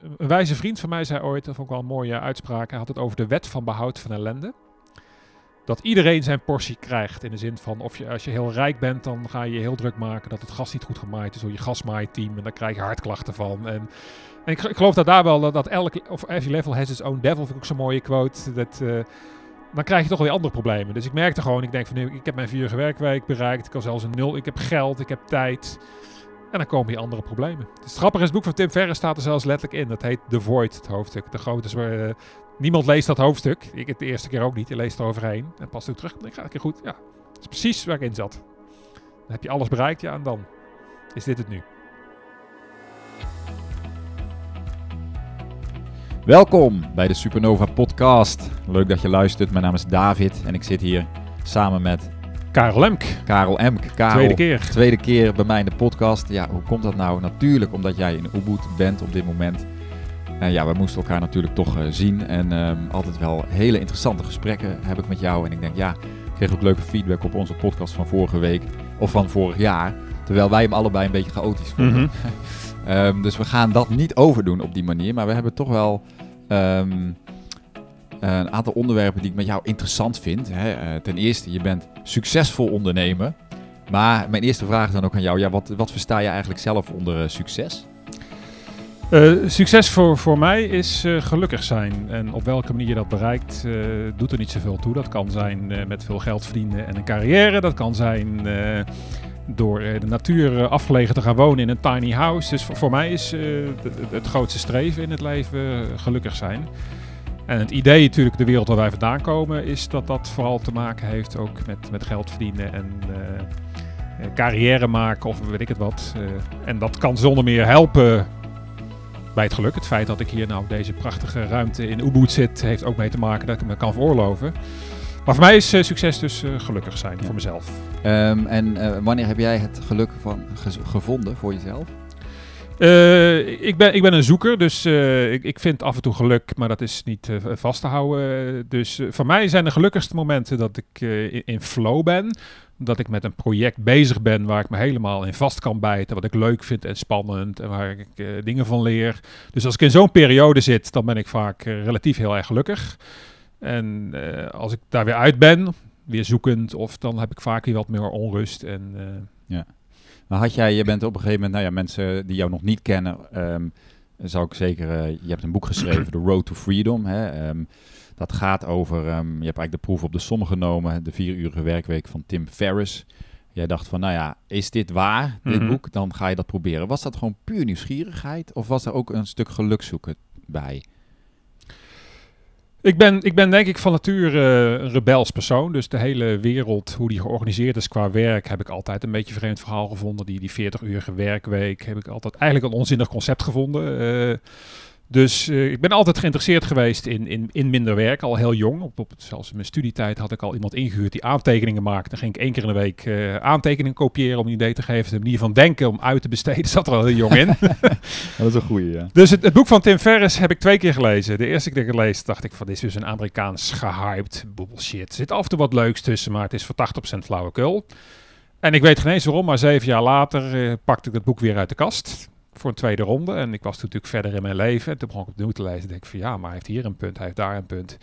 Een wijze vriend van mij zei ooit, dat vond ik wel een mooie uitspraak, hij had het over de wet van behoud van ellende. Dat iedereen zijn portie krijgt in de zin van, of je, als je heel rijk bent, dan ga je je heel druk maken dat het gas niet goed gemaaid is door je gasmaaiteam en dan krijg je hartklachten van. En, en ik, ik geloof dat daar wel, dat, elk, of every level has its own devil, vind ik ook zo'n mooie quote. Dat, uh, dan krijg je toch weer andere problemen. Dus ik merkte gewoon, ik denk van, ik heb mijn vierige werkweek bereikt, ik kan zelfs een nul, ik heb geld, ik heb tijd. En dan komen hier andere problemen. Het grappige is, het boek van Tim Ferriss staat er zelfs letterlijk in. Dat heet The Void, het hoofdstuk. De grote, uh, niemand leest dat hoofdstuk. Ik het de eerste keer ook niet. Je leest er overheen. En pas ook terug. Ik ga een keer goed. Ja, dat is precies waar ik in zat. Dan heb je alles bereikt. Ja, en dan is dit het nu. Welkom bij de Supernova Podcast. Leuk dat je luistert. Mijn naam is David en ik zit hier samen met Karel Emk. Karel Emk. Karel, tweede keer. Tweede keer bij mij in de podcast. Ja, hoe komt dat nou? Natuurlijk omdat jij in Ubud bent op dit moment. En ja, we moesten elkaar natuurlijk toch uh, zien. En um, altijd wel hele interessante gesprekken heb ik met jou. En ik denk, ja, ik kreeg ook leuke feedback op onze podcast van vorige week. Of van vorig jaar. Terwijl wij hem allebei een beetje chaotisch vonden. Mm -hmm. um, dus we gaan dat niet overdoen op die manier. Maar we hebben toch wel... Um, een aantal onderwerpen die ik met jou interessant vind. Hè. Uh, ten eerste, je bent succesvol ondernemer. Maar mijn eerste vraag dan ook aan jou. Ja, wat, wat versta je eigenlijk zelf onder uh, succes? Succes voor, voor mij is gelukkig zijn. En op welke manier je dat bereikt, doet er niet zoveel toe. Dat kan zijn met veel geld verdienen en een carrière. Dat kan zijn door de natuur afgelegen te gaan wonen in een tiny house. Dus voor, mij is het grootste streven in het leven gelukkig zijn. En het idee natuurlijk, de wereld waar wij vandaan komen, is dat dat vooral te maken heeft ook met, met geld verdienen en uh, carrière maken of weet ik het wat. Uh, en dat kan zonder meer helpen bij het geluk. Het feit dat ik hier nou deze prachtige ruimte in Ubud zit, heeft ook mee te maken dat ik me kan veroorloven. Maar voor mij is uh, succes dus gelukkig zijn ja. voor mezelf. Um, en wanneer heb jij het geluk van gevonden voor jezelf? Uh, ik, ben, ik ben een zoeker, dus uh, ik, ik vind af en toe geluk, maar dat is niet uh, vast te houden. Dus voor mij zijn de gelukkigste momenten dat ik in, in, flow ben. Dat ik met een project bezig ben waar ik me helemaal in vast kan bijten. Wat ik leuk vind en spannend en waar ik dingen van leer. Dus als ik in zo'n periode zit, dan ben ik vaak relatief heel erg gelukkig. En als ik daar weer uit ben, weer zoekend, of dan heb ik vaak weer wat meer onrust. En, ja. Maar had jij, je bent op een gegeven moment, nou ja, mensen die jou nog niet kennen, um, zou ik zeker, uh, je hebt een boek geschreven, The Road to Freedom. Hè, um, dat gaat over, um, je hebt eigenlijk de proef op de som genomen, de vierurige werkweek van Tim Ferriss. Jij dacht van, nou ja, is dit waar, dit mm -hmm. boek? Dan ga je dat proberen. Was dat gewoon puur nieuwsgierigheid of was er ook een stuk geluk zoeken bij? Ik ben, ik ben denk ik van nature uh, een rebels persoon. Dus de hele wereld, hoe die georganiseerd is qua werk, heb ik altijd een beetje vreemd verhaal gevonden. Die, die 40-urige werkweek heb ik altijd eigenlijk een onzinnig concept gevonden. Uh, dus uh, ik ben altijd geïnteresseerd geweest in, in, in minder werk, al heel jong. Op, op, zelfs in mijn studietijd had ik al iemand ingehuurd die aantekeningen maakte. Dan ging ik één keer in de week uh, aantekeningen kopiëren om een idee te geven. De manier van denken om uit te besteden zat er al heel jong in. dat is een goeie, ja. Dus het, het, boek van Tim Ferriss heb ik twee keer gelezen. De eerste keer gelezen dacht ik van dit is dus een Amerikaans gehyped bullshit. Er zit af en toe wat leuks tussen, maar het is voor 80% flauwekul. En ik weet geen eens waarom, maar zeven jaar later uh, pakte ik het boek weer uit de kast voor een tweede ronde. En ik was natuurlijk verder in mijn leven. En toen begon ik opnieuw te lezen. denk ik van ja, maar hij heeft hier een punt, hij heeft daar een punt.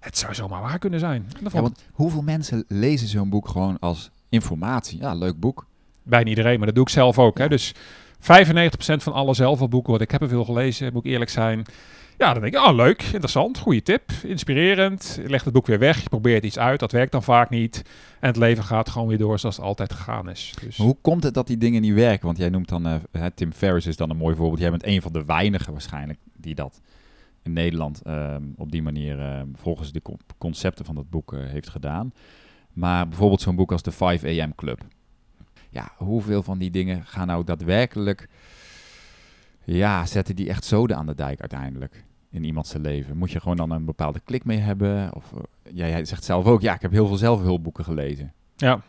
Het zou zomaar waar kunnen zijn. Ja, want hoeveel mensen lezen zo'n boek gewoon als informatie? Ja, leuk boek. Bijna iedereen, maar dat doe ik zelf ook. Ja. Hè? Dus 95% van alle zelfhelpboeken wat ik heb er veel gelezen, moet ik eerlijk zijn. Ja, dan denk ik, oh leuk, interessant, goede tip, inspirerend. Je legt het boek weer weg, je probeert iets uit, dat werkt dan vaak niet. En het leven gaat gewoon weer door zoals het altijd gegaan is. Dus. Hoe komt het dat die dingen niet werken? Want jij noemt dan, uh, Tim Ferriss is dan een mooi voorbeeld. Jij bent een van de weinigen waarschijnlijk die dat in Nederland uh, op die manier uh, volgens de concepten van dat boek uh, heeft gedaan. Maar bijvoorbeeld zo'n boek als de 5 AM Club. Ja, hoeveel van die dingen gaan nou daadwerkelijk... Ja, zetten die echt zoden aan de dijk uiteindelijk? In iemand zijn leven? Moet je gewoon dan een bepaalde klik mee hebben? Of ja, jij zegt zelf ook, ja, ik heb heel veel zelfhulpboeken gelezen. Ja.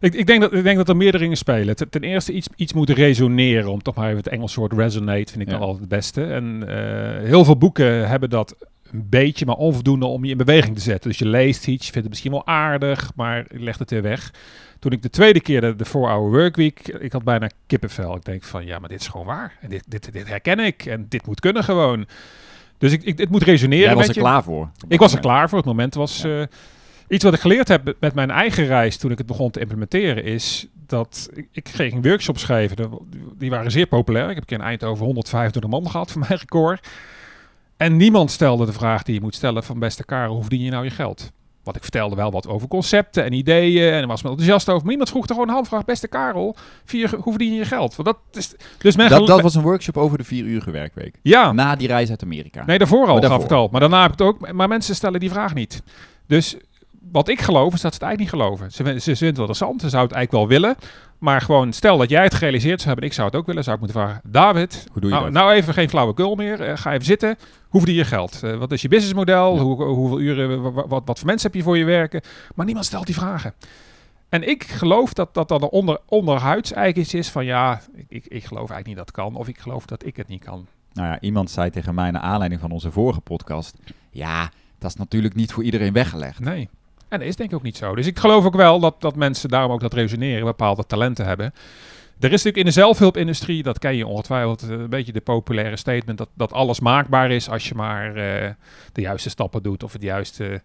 Ik, ik, denk dat, ik denk dat er meerdere dingen spelen. Ten, ten eerste iets, iets moet resoneren, om toch maar even het Engels woord resonate, vind ik ja. dan altijd het beste. En uh, heel veel boeken hebben dat een beetje, maar onvoldoende om je in beweging te zetten. Dus je leest iets, je vindt het misschien wel aardig, maar je legt het weer weg. Toen ik de tweede keer de, de 4-hour workweek, ik had bijna kippenvel. Ik denk van, ja, maar dit is gewoon waar. En dit, dit, dit herken ik. En dit moet kunnen gewoon. Dus ik, ik, dit moet resoneren Jij was er je. klaar voor. Ik was er klaar voor. Het moment was... Ja. eh, iets wat ik geleerd heb met mijn eigen reis toen ik het begon te implementeren is dat ik, ik ging workshops geven. De- Die waren zeer populair. Ik heb een keer in Eindhoven 125 man gehad voor mijn record. En niemand stelde de vraag die je moet stellen van beste Karel, hoe verdien je nou je geld? Want ik vertelde wel wat over concepten en ideeën en er was me enthousiast over. Maar niemand vroeg er gewoon een handvraag, beste Karel, vier, hoe verdien je je geld? Want dat is, dus men Dat, dat was een workshop over de vier uur werkweek. ja, Na die reis uit Amerika. Nee, daarvoor al daarvoor. gaf het al. Maar daarna heb ik het ook. Maar mensen stellen die vraag niet. Dus wat ik geloof is dat ze het eigenlijk niet geloven. Ze, ze, ze vinden het wel interessant. Ze zouden het eigenlijk wel willen. Maar gewoon, stel dat jij het gerealiseerd zou hebben. Ik zou het ook willen. Zou ik moeten vragen. David, Hoe doe je nou, dat? nou even geen flauwekul meer. Eh, ga even zitten. Hoe verdien je geld? Eh, wat is je businessmodel? Ja. Hoe, hoeveel uren, wa- wa- wat, wat voor mensen heb je voor je werken? Maar niemand stelt die vragen. En ik geloof dat dat dan een onder, onderhuids eigenlijk iets is van ja, ik, ik, ik geloof eigenlijk niet dat het kan. Of ik geloof dat ik het niet kan. Nou ja, iemand zei tegen mij naar aanleiding van onze vorige podcast. Ja, dat is natuurlijk niet voor iedereen weggelegd. Nee. En dat is denk ik ook niet zo. Dus ik geloof ook wel dat, dat mensen daarom ook dat resoneren, bepaalde talenten hebben. Er is natuurlijk in de zelfhulpindustrie, dat ken je ongetwijfeld, eh, een beetje de populaire statement dat, dat alles maakbaar is als je maar eh, de juiste stappen doet of het juiste...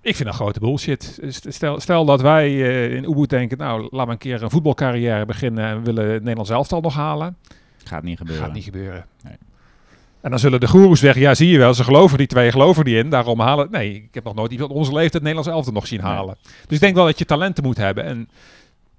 Ik vind dat grote bullshit. Stel, stel dat wij eh, in Ubud denken, nou, laten we een keer een voetbalcarrière beginnen en we willen het Nederlands elftal nog halen. Gaat niet gebeuren. Gaat niet gebeuren. Nee. En dan zullen de goeroes zeggen, ja zie je wel, ze geloven die twee, geloven die in, daarom halen. Nee, ik heb nog nooit iemand onze leeftijd het Nederlands elftal nog zien Nee. halen. Dus ik denk wel dat je talenten moet hebben. En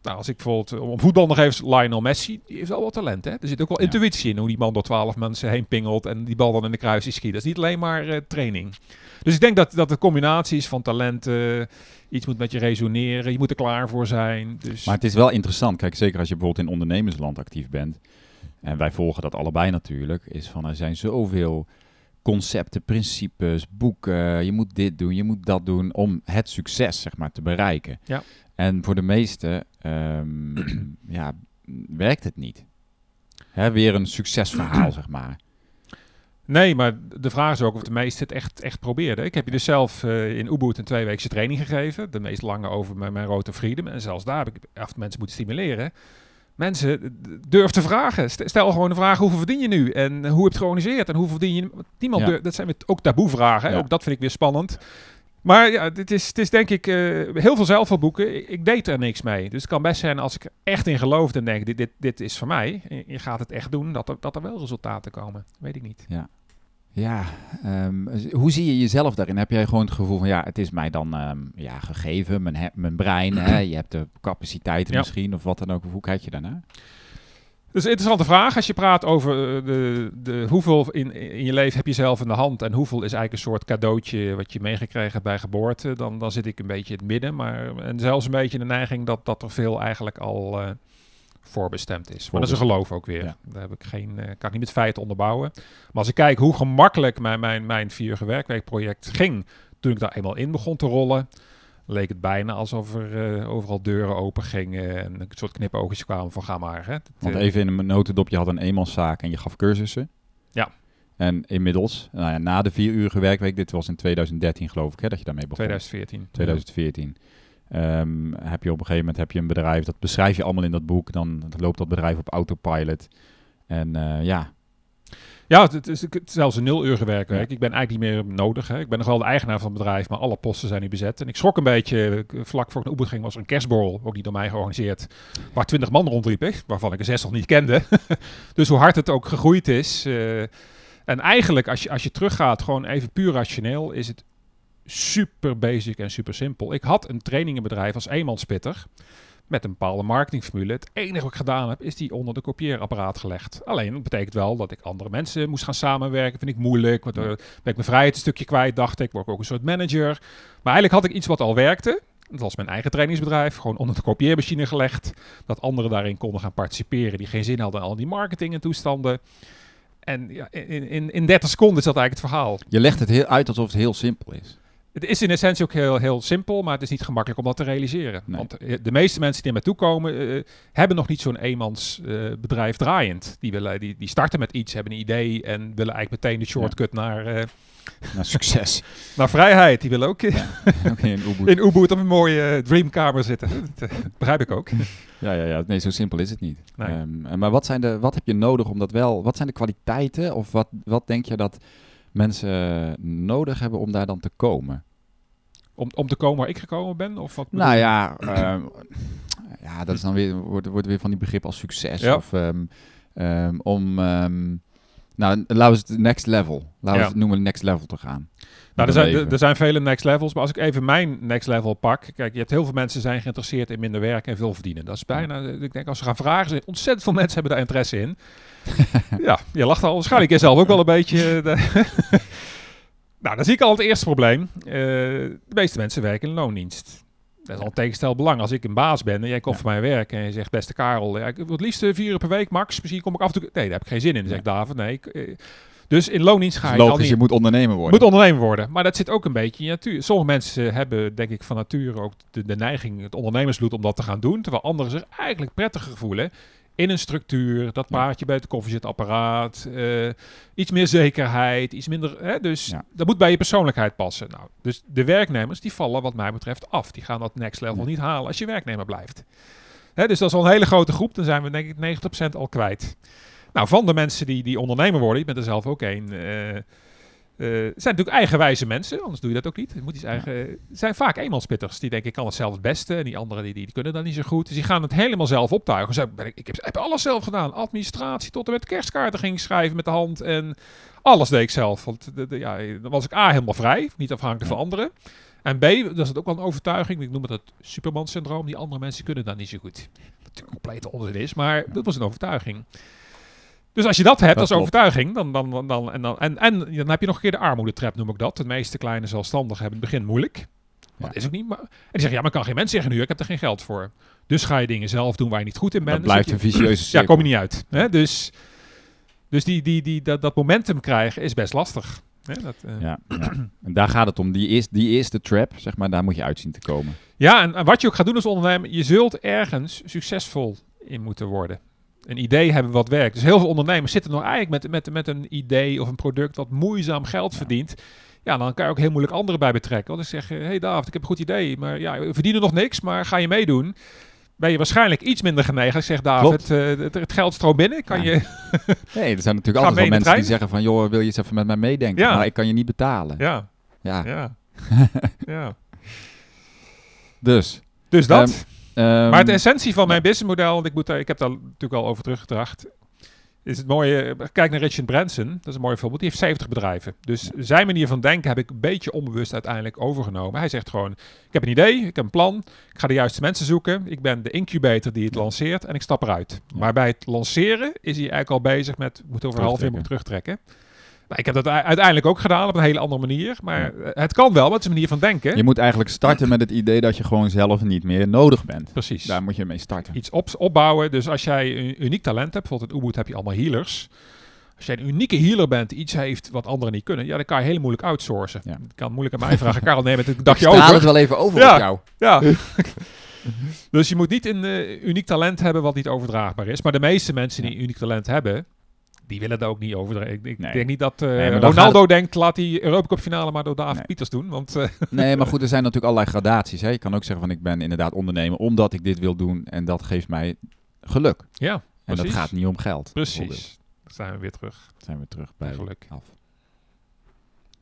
nou, als ik bijvoorbeeld, eh, om voetbal nog even, Lionel Messi, die heeft wel wat talent. Hè? Er zit ook wel Ja. intuïtie in hoe die man door twaalf mensen heen pingelt en die bal dan in de kruising schiet. Dat is niet alleen maar eh, training. Dus ik denk dat, dat de combinatie is van talenten, iets moet met je resoneren, je moet er klaar voor zijn. Dus Maar het is wel interessant. Kijk, zeker als je bijvoorbeeld in ondernemersland actief bent. En wij volgen dat allebei natuurlijk. Is van er zijn zoveel concepten, principes, boeken. Je moet dit doen, je moet dat doen om het succes zeg maar te bereiken. Ja. En voor de meesten ehm, ja, werkt het niet. Hè, weer een succesverhaal zeg maar. Nee, maar de vraag is ook of de meesten het echt, echt probeerden. Ik heb je dus zelf eh, in Ubud een tweeweekse training gegeven. De meest lange over mijn, mijn Freedom. En zelfs daar heb ik echt mensen moeten stimuleren. Mensen, durf te vragen. St- Stel gewoon de vraag, hoeveel verdien je nu? En hoe heb je het georganiseerd? En hoeveel verdien je? Niemand Ja. dat zijn weer ook taboe vragen. Ja. Ook dat vind ik weer spannend. Maar ja, dit is, het is denk ik eh, heel veel zelfhelpboeken. Ik, ik deed er niks mee. Dus het kan best zijn als ik er echt in geloof en denk, dit, dit, dit is voor mij. En je gaat het echt doen, dat er, dat er wel resultaten komen. Weet ik niet. Ja, ehm, hoe zie je jezelf daarin? Heb jij gewoon het gevoel van ja, het is mij dan ehm, ja, gegeven, mijn, mijn brein, hè? je hebt de capaciteiten Ja. misschien of wat dan ook. Hoe kijk je daarnaar? Dat is een interessante vraag. Als je praat over eh, de, de, hoeveel in, in je leven heb je zelf in de hand en hoeveel is eigenlijk een soort cadeautje wat je meegekregen hebt bij geboorte, dan, dan zit ik een beetje in het midden. Maar, en zelfs een beetje de neiging dat, dat er veel eigenlijk al eh, voorbestemd is. Maar dat is een geloof ook weer. Ja. Daar heb ik geen, eh, kan ik niet met feiten onderbouwen. Maar als ik kijk hoe gemakkelijk mijn, mijn, mijn vierige werkweekproject ging toen ik daar eenmaal in begon te rollen, leek het bijna alsof er eh, overal deuren open gingen en een soort knipoogjes kwamen van ga maar. Hè. Want eh, even in een notendop, je had een eenmanszaak en je gaf cursussen. Ja. En inmiddels, nou ja, na de vier uurige werkweek, dit was in 2013 geloof ik, hè, dat je daarmee begon. 2014. 2014. Ehm, heb je op een gegeven moment heb je een bedrijf, dat beschrijf je allemaal in dat boek. Dan loopt dat bedrijf op autopilot. En eh, ja, Ja, het, is het is zelfs een nul uur werkweek. Ik ben eigenlijk niet meer nodig. Hè. Ik ben nog wel de eigenaar van het bedrijf, maar alle posten zijn nu bezet. En ik schrok een beetje, eh, vlak voor ik naar ging was er een kerstborrel, ook niet door mij georganiseerd, waar twintig man rondliepen, waarvan ik er zes nog niet kende. dus hoe hard het ook gegroeid is. eh, en eigenlijk, als je, als je teruggaat, gewoon even puur rationeel, is het super basic en super simpel. Ik had een trainingenbedrijf als eenmanspitter met een bepaalde marketingformule. Het enige wat ik gedaan heb, is die onder de kopieerapparaat gelegd. Alleen, dat betekent wel dat ik andere mensen moest gaan samenwerken. Vind ik moeilijk. Want, ben ik mijn vrijheid een stukje kwijt, dacht ik. Word ik ook een soort manager. Maar eigenlijk had ik iets wat al werkte. Dat was mijn eigen trainingsbedrijf. Gewoon onder de kopieermachine gelegd. Dat anderen daarin konden gaan participeren. Die geen zin hadden in al die marketing en toestanden. En ja, in, in, in 30 seconden is dat eigenlijk het verhaal. je legt het heel uit alsof het heel simpel is. Het is in essentie ook heel, heel simpel, maar het is niet gemakkelijk om dat te realiseren. Nee. Want eh, de meeste mensen die naar mij toe komen, eh, hebben nog niet zo'n eenmans eh, bedrijf draaiend. Die, willen, die, die starten met iets, hebben een idee en willen eigenlijk meteen de shortcut naar, Naar succes. Naar vrijheid. Die willen ook in, Ubud. in Ubud op een mooie dreamkamer zitten. Dat begrijp ik ook. Ja, ja, ja. Nee, zo simpel is het niet. Nee. Ehm, maar wat, zijn de, wat heb je nodig om dat wel... Wat zijn de kwaliteiten of wat, wat denk je dat mensen nodig hebben om daar dan te komen? Om, om te komen waar ik gekomen ben? Of wat Nou ja, ehm, ja, dat is dan weer, wordt, wordt weer van die begrip als succes. Ja. Of ehm, ehm, om, nou, laten we het next level. Laten we Ja. het noemen next level te gaan. Nou, er zijn, er, er zijn vele next levels, maar als ik even mijn next level pak. Kijk, je hebt heel veel mensen zijn geïnteresseerd in minder werken en veel verdienen. Dat is bijna, ik denk als ze gaan vragen, zijn ontzettend veel mensen hebben daar interesse in. ja, je lacht al. Waarschijnlijk jij zelf ook wel een beetje. nou, dan zie ik al het eerste probleem. Eh, de meeste mensen werken in loondienst. Dat is al tegenstel belang. Als ik een baas ben en jij komt Ja. voor mijn werk en je zegt, beste Karel, ja, ik wil het liefst eh, vier uur per week max. Misschien kom ik af en toe... Nee, daar heb ik geen zin in. Dan zeg ik, David, nee. ik, eh, dus in loondienst ga Het je al logisch, niet... je moet ondernemer worden. Moet ondernemer worden. Maar dat zit ook een beetje in je natuur. Sommige mensen hebben, denk ik, van nature ook de, de neiging, het ondernemersbloed, om dat te gaan doen. Terwijl anderen zich eigenlijk prettiger voelen in een structuur. Dat paardje bij het koffiezetapparaat. eh iets meer zekerheid. Iets minder. Hè, dus Ja. dat moet bij je persoonlijkheid passen. Nou, dus de werknemers die vallen, wat mij betreft, af. Die gaan dat next level niet halen als je werknemer blijft. Hè, dus dat is al een hele grote groep. Dan zijn we, denk ik, 90% al kwijt. Nou, van de mensen die, die ondernemer worden, ik ben er zelf ook een. Zijn natuurlijk eigenwijze mensen, anders doe je dat ook niet. Je moet iets eigen, Het zijn vaak eenmanspitters. Die denken, ik kan het zelf het beste. En die anderen die, die, kunnen dat niet zo goed. Dus die gaan het helemaal zelf optuigen. Zo, ben ik, ik heb, heb alles zelf gedaan. Administratie tot en met kerstkaarten ging schrijven met de hand. En alles deed ik zelf. Want de, de- ja, dan was ik A, helemaal vrij. Niet afhankelijk Ja. van anderen. En B, dat is het ook wel een overtuiging. Ik noem het het Superman-syndroom. Die andere mensen kunnen dat niet zo goed. Wat natuurlijk complete onzin is, maar dat was een overtuiging. Dus als je dat hebt Dat als klopt. overtuiging, dan, dan, dan, dan, en, dan, en, en dan heb je nog een keer de armoedetrap, noem ik dat. De meeste kleine zelfstandigen hebben in het begin moeilijk. Dat Ja. is ook niet. Maar, en die zeggen, ja, maar ik kan geen mensen zeggen nu, ik heb er geen geld voor. Dus ga je dingen zelf doen waar je niet goed in bent. Dat blijft zit een je- vicieuze Ja, cirkel. kom je niet uit. Hè? Dus, dus die, die, die, dat, dat momentum krijgen is best lastig. Hè? Dat, eh, ja. Ja, ja. En daar gaat het om. Die, is, die eerste trap, zeg maar, daar moet je uitzien te komen. en, en wat je ook gaat doen als ondernemer, je zult ergens succesvol in moeten worden. Een idee hebben wat werkt. Dus heel veel ondernemers zitten nog eigenlijk met, met, met een idee of een product dat moeizaam geld verdient. Ja, dan kan je ook heel moeilijk anderen bij betrekken. Want dan zeg je, hé hey David, ik heb een goed idee, maar ja, we verdienen nog niks, maar ga je meedoen? Ben je waarschijnlijk iets minder genegen. Ik zeg, David, eh, het, het geld stroomt binnen. Kan Ja. je... Nee, er zijn natuurlijk altijd wel mensen die zeggen van... joh, wil je eens even met mij meedenken? Ja. Maar ik kan je niet betalen. Ja, Ja, ja, ja. dus... Dus dat. ehm, maar de essentie van mijn businessmodel, want ik, moet daar, ik heb daar natuurlijk al over teruggebracht, is het mooie. Kijk naar Richard Branson, dat is een mooi voorbeeld. Die heeft 70 bedrijven. Dus zijn manier van denken heb ik een beetje onbewust uiteindelijk overgenomen. Hij zegt gewoon: Ik heb een idee, ik heb een plan, ik ga de juiste mensen zoeken. Ik ben de incubator die het lanceert en ik stap eruit. Maar bij het lanceren is hij eigenlijk al bezig met: moet over een half jaar moet terugtrekken. Nou, ik heb dat uiteindelijk ook gedaan op een hele andere manier. Maar eh, het kan wel, maar het is een manier van denken. Je moet eigenlijk starten met het idee dat je gewoon zelf niet meer nodig bent. Precies. Daar moet je mee starten. iets op, opbouwen. Dus als jij een uniek talent hebt, bijvoorbeeld in Ubud heb je allemaal healers. Als jij een unieke healer bent, die iets heeft wat anderen niet kunnen, ja, dan kan je heel moeilijk outsourcen. Ja. Je kan moeilijk aan mij vragen, Karel, neem het een dagje Ik straal het over. wel even over Ja. op jou. Ja. dus je moet niet een eh, uniek talent hebben wat niet overdraagbaar is. Maar de meeste mensen die uniek talent hebben, die willen dat ook niet overdragen. Ik, ik Nee. denk niet dat eh, Nee, Ronaldo denkt, laat die Europa Cup finale maar door David Nee. Pieters doen. Want eh, Nee, maar goed, er zijn natuurlijk allerlei gradaties. Hè. Je kan ook zeggen van ik ben inderdaad ondernemer omdat ik dit wil doen en dat geeft mij geluk. ja, En dat gaat niet om geld. Precies. Dan zijn we weer terug. Dan zijn we terug bij Geluk. af.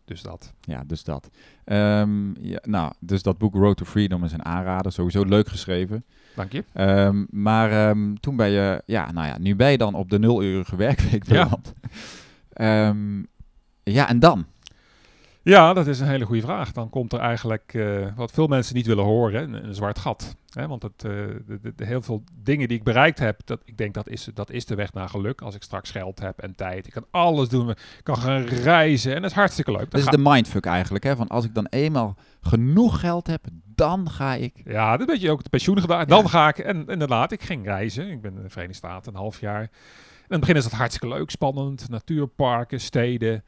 Dus dat. Ja, dus dat. Ehm, ja, nou, dus dat boek Road to Freedom is een aanrader. Sowieso leuk geschreven. Dank je. Ehm, maar ehm, toen ben je, ja, nou ja, nu ben je dan op de nul-urige werkweek Ja. beland. Ja, en dan? Ja, dat is een hele goede vraag. Dan komt er eigenlijk eh, wat veel mensen niet willen horen, een, een zwart gat. Hè? Want het, eh, de, de, de heel veel dingen die ik bereikt heb, dat, ik denk dat is, dat is de weg naar geluk. Als ik straks geld heb en tijd. Ik kan alles doen. Ik kan gaan reizen en dat is hartstikke leuk. Dat is de mindfuck eigenlijk, hè? Van als ik dan eenmaal genoeg geld heb, dan ga ik. Ja, dat weet je ook de pensioen gedaan. Dan ga ik, en inderdaad, ik ging reizen. Ik ben in de Verenigde Staten een half jaar. In het begin is dat hartstikke leuk, spannend. Natuurparken, steden.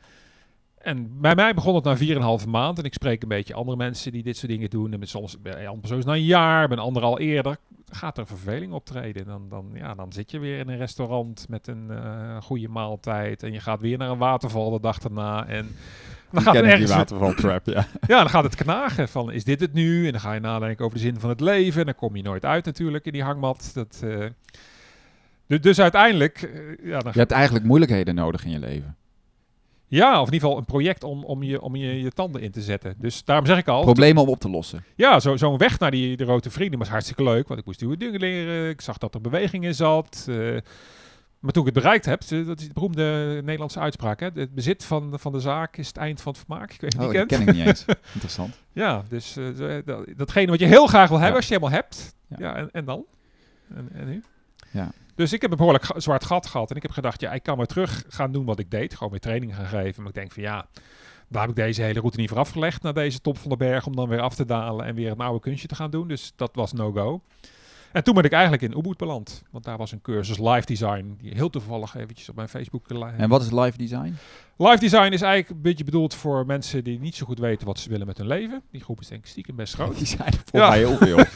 En bij mij begon het na 4,5 maand. En ik spreek een beetje andere mensen die dit soort dingen doen. En met soms bij een persoon na een jaar, bij een ander al eerder. Gaat er verveling optreden. Dan, dan, ja, dan zit je weer in een restaurant met een eh, goede maaltijd. En je gaat weer naar een waterval de dag daarna. En Dan gaat, het ergens, watervaltrap, ja. ja, dan gaat het knagen van, is dit het nu? En dan ga je nadenken over de zin van het leven. En dan kom je nooit uit natuurlijk in die hangmat. Dat, eh, du- dus uiteindelijk, eh, ja, dan Je hebt eigenlijk moeilijkheden nodig in je leven. Ja, of in ieder geval een project om, om, je, om je, je tanden in te zetten. Dus daarom zeg ik al, Problemen om op te lossen. ja, zo- zo'n weg naar die de rode vrienden was hartstikke leuk. Want ik moest nieuwe dingen leren. Ik zag dat er beweging in zat. eh, maar toen ik het bereikt heb, dat is de beroemde Nederlandse uitspraak. Hè? Het bezit van, van de zaak is het eind van het vermaak. Ik weet niet Oh, kent. ken ik niet eens. Interessant. Ja, dus eh, zo- dat, datgene wat je heel graag wil hebben, Ja. als je helemaal hebt. Ja. Ja, en, en dan? En, en nu? Ja. Dus ik heb een behoorlijk zwart gat gehad. En ik heb gedacht, ja, ik kan weer terug gaan doen wat ik deed. Gewoon weer training gaan geven. Maar ik denk van ja, daar heb ik deze hele route niet voor afgelegd. Naar deze top van de berg. Om dan weer af te dalen en weer een oude kunstje te gaan doen. Dus dat was no-go. En toen ben ik eigenlijk in Ubud beland. Want daar was een cursus live design. Die heel toevallig eventjes op mijn Facebook... En wat is live design? Live design is eigenlijk een beetje bedoeld voor mensen die niet zo goed weten wat ze willen met hun leven. Die groep is denk ik stiekem best groot. Die zijn er voor Ja. mij heel veel.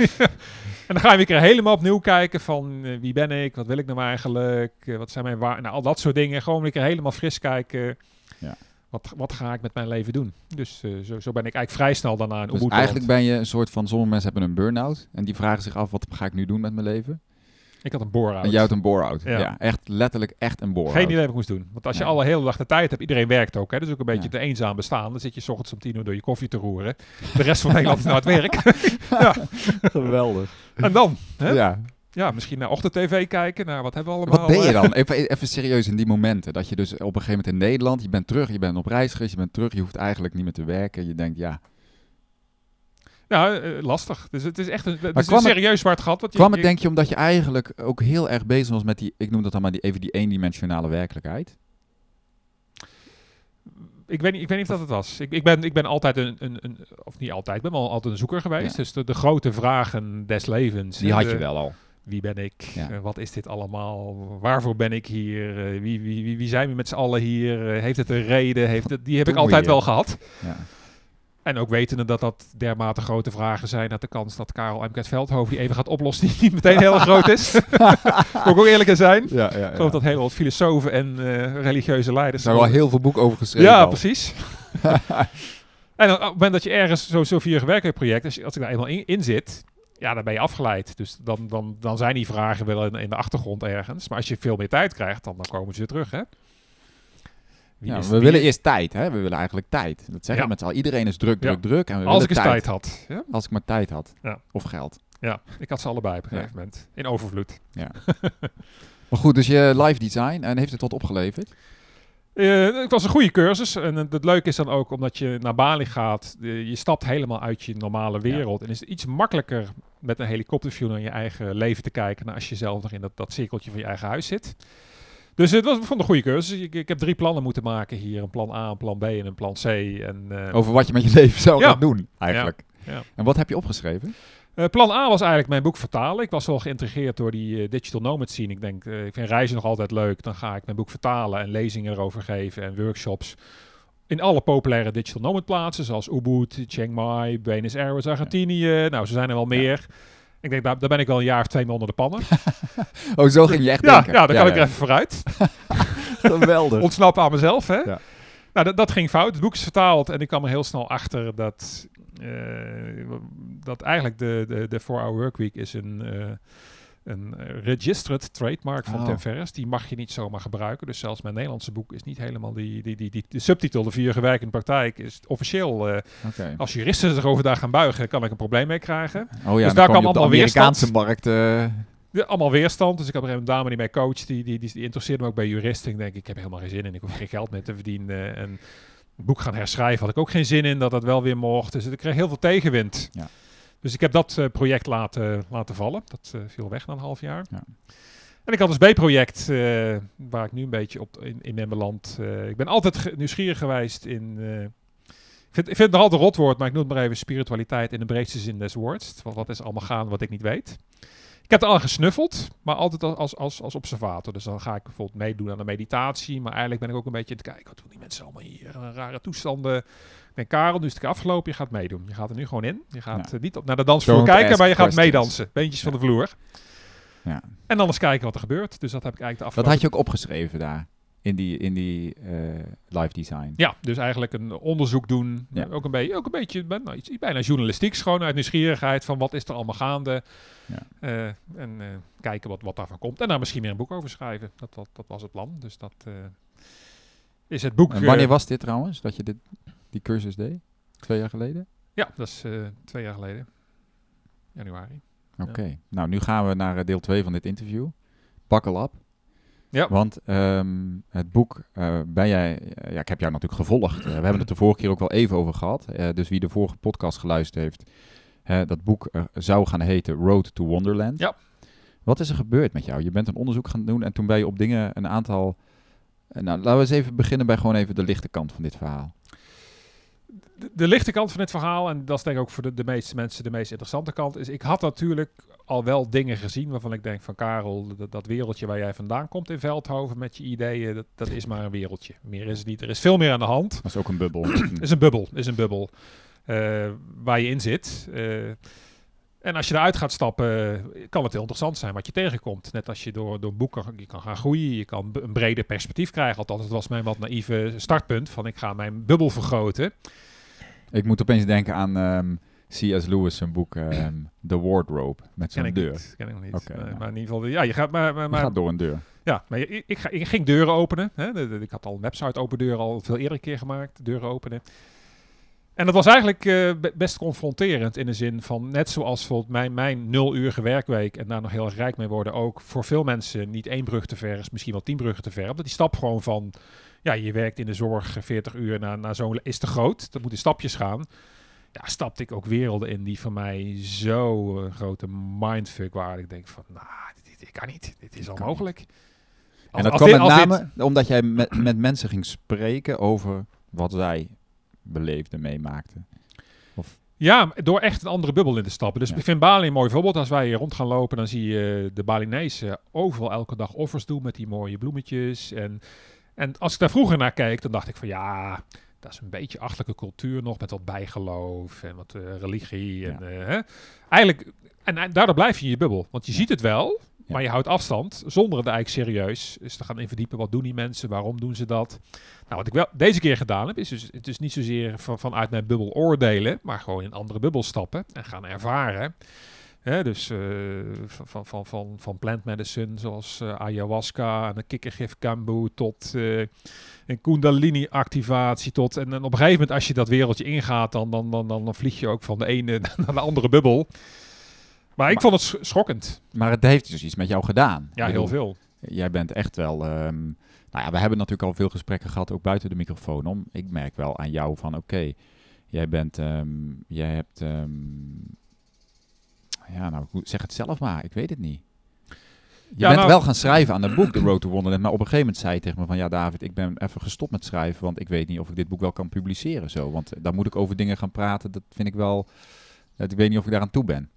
En dan ga je weer een keer helemaal opnieuw kijken van eh, wie ben ik, wat wil ik nou eigenlijk, eh, wat zijn mijn waar, nou al dat soort dingen. Gewoon weer helemaal fris kijken. Wat, wat ga ik met mijn leven doen? Dus eh, zo, zo ben ik eigenlijk vrij snel daarna in Dus eigenlijk ben je een soort van, sommige mensen hebben een burn-out. En die vragen zich af, wat ga ik nu doen met mijn leven? Ik had een bore-out. En jij had een bore-out. Ja. Ja. echt letterlijk echt een bore-out. Geen idee wat ik moest doen. Want als je Nee. alle hele dag de tijd hebt, iedereen werkt ook. Hè? Dus ook een beetje Ja. te eenzaam bestaan. Dan zit je 's ochtends om tien uur door je koffie te roeren. De rest van Nederland is naar het werk. ja. Geweldig. En dan? Hè? Ja. Ja. misschien naar ochtend-tv kijken. Naar wat hebben we allemaal. Wat ben je eh, dan? Even, even serieus in die momenten. Dat je dus op een gegeven moment in Nederland, je bent terug, je bent op reis geweest, je bent terug, je hoeft eigenlijk niet meer te werken. Je denkt, ja. Ja, eh, lastig. Dus het is echt een, het is een serieus zwart gat. Wat je, Kwam het denk je omdat je eigenlijk ook heel erg bezig was met die, ik noem dat dan maar die, even die eendimensionale werkelijkheid? ik, weet niet, ik weet niet of dat het was. Ik, ik, ben, ik ben altijd een, een, een, of niet altijd, ik ben wel altijd een zoeker geweest. Ja. Dus de, de grote vragen des levens. Die had de- je wel al. Wie ben ik? Ja. Eh, wat is dit allemaal? Waarvoor ben ik hier? Eh, wie, wie, wie, wie zijn we met z'n allen hier? Eh, heeft het een reden? Heeft het, die heb ik altijd je. wel gehad. Ja. En ook wetende dat dat dermate grote vragen zijn, dat de kans dat Karel Emkert Veldhoven die even gaat oplossen, die niet meteen heel groot is. Moet ik ook eerlijk in zijn. Ja, ja, Ik geloof dat heel wat filosofen en religieuze leiders... Er zijn wel heel veel boeken over geschreven. Ja, al. precies. en op het moment dat je ergens zo, zo als, je- als ik daar eenmaal in, in zit, ja, dan ben je afgeleid. Dus dan, dan, dan zijn die vragen wel in, in de achtergrond ergens. Maar als je veel meer tijd krijgt, dan, dan komen ze weer terug, hè? Ja, we willen eerst tijd, hè? We willen eigenlijk tijd. Dat zeggen Ja. met z'n allen. Iedereen is druk, Ja. druk, druk. En we Als ik eens tijd had. Ja? Als ik maar tijd had. Ja. Of geld. ja, ik had ze allebei op een Ja. gegeven moment. In overvloed. Maar goed, dus je live design. En heeft het wat opgeleverd? Eh, het was een goede cursus. En het, het leuke is dan ook, omdat je naar Bali gaat, je stapt helemaal uit je normale wereld. En is het iets makkelijker met een helikopterview naar je eigen leven te kijken, dan als je zelf nog in dat, dat cirkeltje van je eigen huis zit. Dus het was het een goede cursus. Ik, ik heb drie plannen moeten maken hier. Een plan A, een plan B en een plan C. En, eh, Over wat je met je leven zou Ja. gaan doen, eigenlijk. Ja. En wat heb je opgeschreven? Eh, plan A was eigenlijk mijn boek vertalen. Ik was wel geïntrigeerd door die eh, digital nomad scene. Ik denk, eh, ik vind reizen nog altijd leuk. Dan ga ik mijn boek vertalen en lezingen erover geven en workshops. In alle populaire digital nomad plaatsen, zoals Ubud, Chiang Mai, Buenos Aires, Argentinië. Nou, ze zijn er wel meer. Ik denk, daar, daar ben ik wel een jaar of twee mee onder de pannen. Oh, zo ging je echt ja, denken. ja, daar kan ik er even vooruit. Geweldig. Ontsnappen aan mezelf, hè. Ja. Nou, dat, ging fout. Het boek is vertaald en ik kwam er heel snel achter dat, dat eigenlijk de, de, de 4-hour workweek is een, eh, een registered trademark van Oh. Tim Ferriss. Die mag je niet zomaar gebruiken. Dus zelfs mijn Nederlandse boek is niet helemaal die, die, die, die de subtitel, de vier gewerkt in de praktijk, is officieel. eh, als juristen zich over daar gaan buigen, kan ik een probleem mee krijgen. Oh ja, Dus daar kwam kwam je op de allemaal Amerikaanse markt. eh, Ja, allemaal weerstand. Dus ik heb er een dame die mij coacht, die, die, die, die interesseerde me ook bij juristen. Ik denk, ik heb helemaal geen zin in. Ik hoef geen geld meer te verdienen. En boek gaan herschrijven had ik ook geen zin in, dat dat wel weer mocht. Dus ik kreeg heel veel tegenwind. Ja. Dus ik heb dat eh, project laten, laten vallen. Dat eh, viel weg na een half jaar. Ja. En ik had dus B-project, eh, waar ik nu een beetje op in, in. Eh, ik ben altijd nieuwsgierig geweest in... ik vind, ik vind het nog altijd een rotwoord, maar ik noem het maar even spiritualiteit in de breedste zin des woords. Wat, wat is allemaal gaan wat ik niet weet. Ik heb al gesnuffeld, maar altijd als, als, als observator. Dus dan ga ik bijvoorbeeld meedoen aan de meditatie. Maar eigenlijk ben ik ook een beetje aan het kijken. Wat doen die mensen allemaal hier? Eh, Rare toestanden. Ik denk, Karel, nu is het afgelopen. Je gaat meedoen. Je gaat er nu gewoon in. Je gaat Ja. eh, niet op naar de dansvloer Don't kijken, maar je gaat questions. meedansen. Beentjes van de vloer. Ja. En dan eens kijken wat er gebeurt. Dus dat heb ik eigenlijk de Dat afgelopen... had je ook opgeschreven daar. In die, in die eh, live design. Ja, dus eigenlijk een onderzoek doen. Ja. Ook, een beetje, ook een beetje bijna, iets- bijna journalistiek, gewoon uit nieuwsgierigheid van wat is er allemaal gaande. Ja. Eh, en eh, kijken wat, wat daarvan komt. En daar misschien weer een boek over schrijven. Dat, dat, dat was het plan. Dus dat is het boek. En wanneer was dit trouwens, dat je dit, die cursus deed? Twee jaar geleden? Ja, dat is twee jaar geleden. Januari. Oké. Nou, nu gaan we naar deel 2 van dit interview. Up. Ja. Want ehm, het boek eh, ben jij... ja, ik heb jou natuurlijk gevolgd. Eh, we hebben het de vorige keer ook wel even over gehad. Eh, dus wie de vorige podcast geluisterd heeft... dat boek zou gaan heten Road to Wonderland. Ja. Wat is er gebeurd met jou? Je bent een onderzoek gaan doen en toen ben je op dingen een aantal... nou, laten we eens even beginnen bij gewoon even de lichte kant van dit verhaal. De, de lichte kant van het verhaal, en dat is denk ik ook voor de, de meeste mensen de meest interessante kant, is ik had natuurlijk al wel dingen gezien waarvan ik denk van Karel, dat, dat wereldje waar jij vandaan komt in Veldhoven met je ideeën, dat, dat is maar een wereldje. Meer is het niet. Er is veel meer aan de hand. Dat is ook een bubbel. Is een bubbel, is een bubbel eh, waar je in zit. Eh, en als je eruit gaat stappen, eh, kan het heel interessant zijn wat je tegenkomt. Net als je door, door boeken je kan gaan groeien, je kan een breder perspectief krijgen. Althans, het was mijn wat naïeve startpunt van ik ga mijn bubbel vergroten. Ik moet opeens denken aan ehm, C.S. Lewis, zijn boek ehm, The Wardrobe, met ik deur. niet. Ken ik nog niet. Ja. Maar in ieder geval, ja, je gaat maar, maar, Je gaat door een deur. ja, maar ik, ik, ga, ik ging deuren openen. Hè. Ik had al een website open deuren al veel eerder een keer gemaakt, deuren openen. En dat was eigenlijk eh, be- best confronterend in de zin van, net zoals bijvoorbeeld mijn, mijn nul uurige werkweek en daar nog heel erg rijk mee worden, ook voor veel mensen niet één brug te ver is, misschien wel tien bruggen te ver. Omdat die stap gewoon van, ja, je werkt in de zorg 40 uur naar, naar zo'n, is te groot. Dat moet in stapjes gaan. Ja, stapte ik ook werelden in die voor mij zo een grote mindfuck waren. Ik denk van, nou, dit, dit kan niet. Dit is onmogelijk. En Als- dat kwam dit- met dit- name omdat jij met, met mensen ging spreken over wat zij beleefden, meemaakten. Ja, maar door echt een andere bubbel in te stappen. Dus Ja. ik vind Bali een mooi voorbeeld. Als wij hier rond gaan lopen, dan zie je de Balinese overal elke dag offers doen met die mooie bloemetjes. En, en als ik daar vroeger naar keek, dan dacht ik van ja, dat is een beetje achterlijke cultuur nog met wat bijgeloof en wat eh, religie. En, eh, hè. Eigenlijk, en, en daardoor blijf je in je bubbel. Want je ziet het wel, Ja. Maar je houdt afstand zonder het eigenlijk serieus is te gaan in verdiepen. Wat doen die mensen? Waarom doen ze dat? Nou, wat ik wel deze keer gedaan heb, is dus, het is niet zozeer van, vanuit mijn bubbel oordelen, maar gewoon in andere bubbel stappen en gaan ervaren. Dus eh, van, van, van, van, plant medicine zoals eh, ayahuasca en een kikkergif kambu tot eh, een kundalini activatie tot en, op een gegeven moment als je dat wereldje ingaat dan, dan, dan, dan vlieg je ook van de ene naar de andere bubbel. Maar ik Maar- vond het sch- schokkend. Maar het heeft dus iets met jou gedaan. Ja, heel veel. Jij bent echt wel... ehm, nou ja, we hebben natuurlijk al veel gesprekken gehad, ook buiten de microfoon om. Ik merk wel aan jou van, oké, jij bent... ehm, jij hebt... ehm, ja, nou, zeg het zelf maar. Ik weet het niet. Je Ja, bent nou- wel gaan schrijven aan dat boek, The Road to Wonderland. Maar op een gegeven moment zei je tegen me van... Ja, David, ik ben even gestopt met schrijven. Want ik weet niet of ik dit boek wel kan publiceren zo. Want dan moet ik over dingen gaan praten. Dat vind ik wel... ik weet niet of ik daaraan toe ben.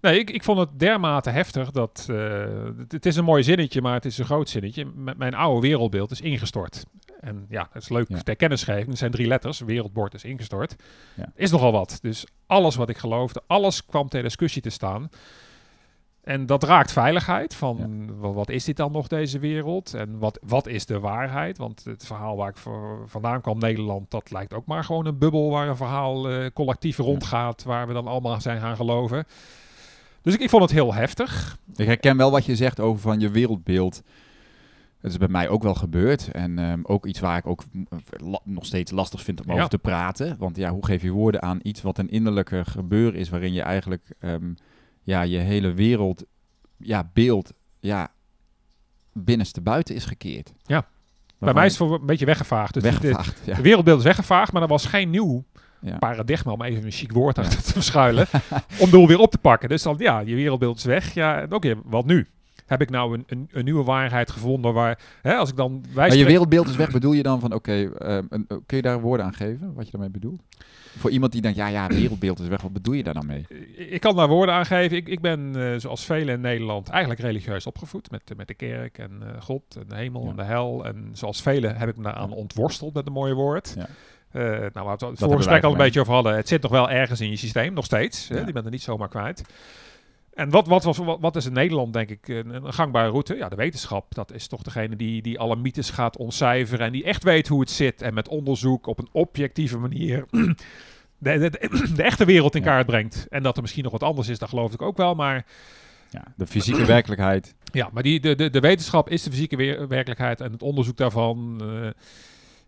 Nee, ik, ik vond het dermate heftig dat... eh, het, het is een mooi zinnetje, maar het is een groot zinnetje. M- mijn oude wereldbeeld is ingestort. En ja, het is leuk Ja. ter kennisgeving. Het zijn drie letters. Wereldbord is ingestort. Ja. Is nogal wat. Dus alles wat ik geloofde, alles kwam ter discussie te staan. En dat raakt veiligheid. Van wa- wat is dit dan nog, deze wereld? En wat, wat is de waarheid? Want het verhaal waar ik voor, vandaan kwam, Nederland, dat lijkt ook maar gewoon een bubbel waar een verhaal eh, collectief rondgaat, waar we dan allemaal zijn gaan geloven. Dus ik, ik vond het heel heftig. Ik herken wel wat je zegt over van je wereldbeeld. Het is bij mij ook wel gebeurd. En ehm, ook iets waar ik ook la- nog steeds lastig vind om Ja. over te praten. Want ja, hoe geef je woorden aan iets wat een innerlijke gebeuren is... waarin je eigenlijk ehm, ja, je hele wereld, ja, beeld, ja, binnenste buiten is gekeerd. Ja. Bij mij is het voor een beetje weggevaagd. Dus de- weggevaagd. Ja. De wereldbeeld is weggevaagd, maar er was geen nieuw Ja. paradigma, om even een chic woord achter te verschuilen, om de boel weer op te pakken. Dus dan, ja, je wereldbeeld is weg. Ja, oké, wat nu? Heb ik nou een, een, een nieuwe waarheid gevonden waar, hè, als ik dan... Wij Maar je spreken- wereldbeeld is weg, bedoel je dan van, oké, ehm, eh, kun je daar woorden aan geven, wat je daarmee bedoelt? Voor iemand die denkt, ja, ja, wereldbeeld is weg, wat bedoel je daar dan mee? Ik kan daar woorden aan geven. Ik, ik ben, eh, zoals velen in Nederland, eigenlijk religieus opgevoed. Met, met de kerk en eh, God en de hemel Ja. en de hel. En zoals velen heb ik me daaraan ontworsteld met een mooi woord. Ja. Eh, nou, waar we het vorige gesprek al een beetje over hadden. Het zit nog wel ergens in je systeem, nog steeds. Hè? Je bent er niet zomaar kwijt. En wat, wat, was, wat, wat is in Nederland, denk ik, een, gangbare route? Ja, de wetenschap. Dat is toch degene die, die alle mythes gaat ontcijferen. En die echt weet hoe het zit. En met onderzoek op een objectieve manier de, de, de, de echte wereld in Ja. kaart brengt. En dat er misschien nog wat anders is, dat geloof ik ook wel. Maar Ja, de fysieke werkelijkheid. ja, maar die, de, de, de wetenschap is de fysieke werkelijkheid. En het onderzoek daarvan, eh,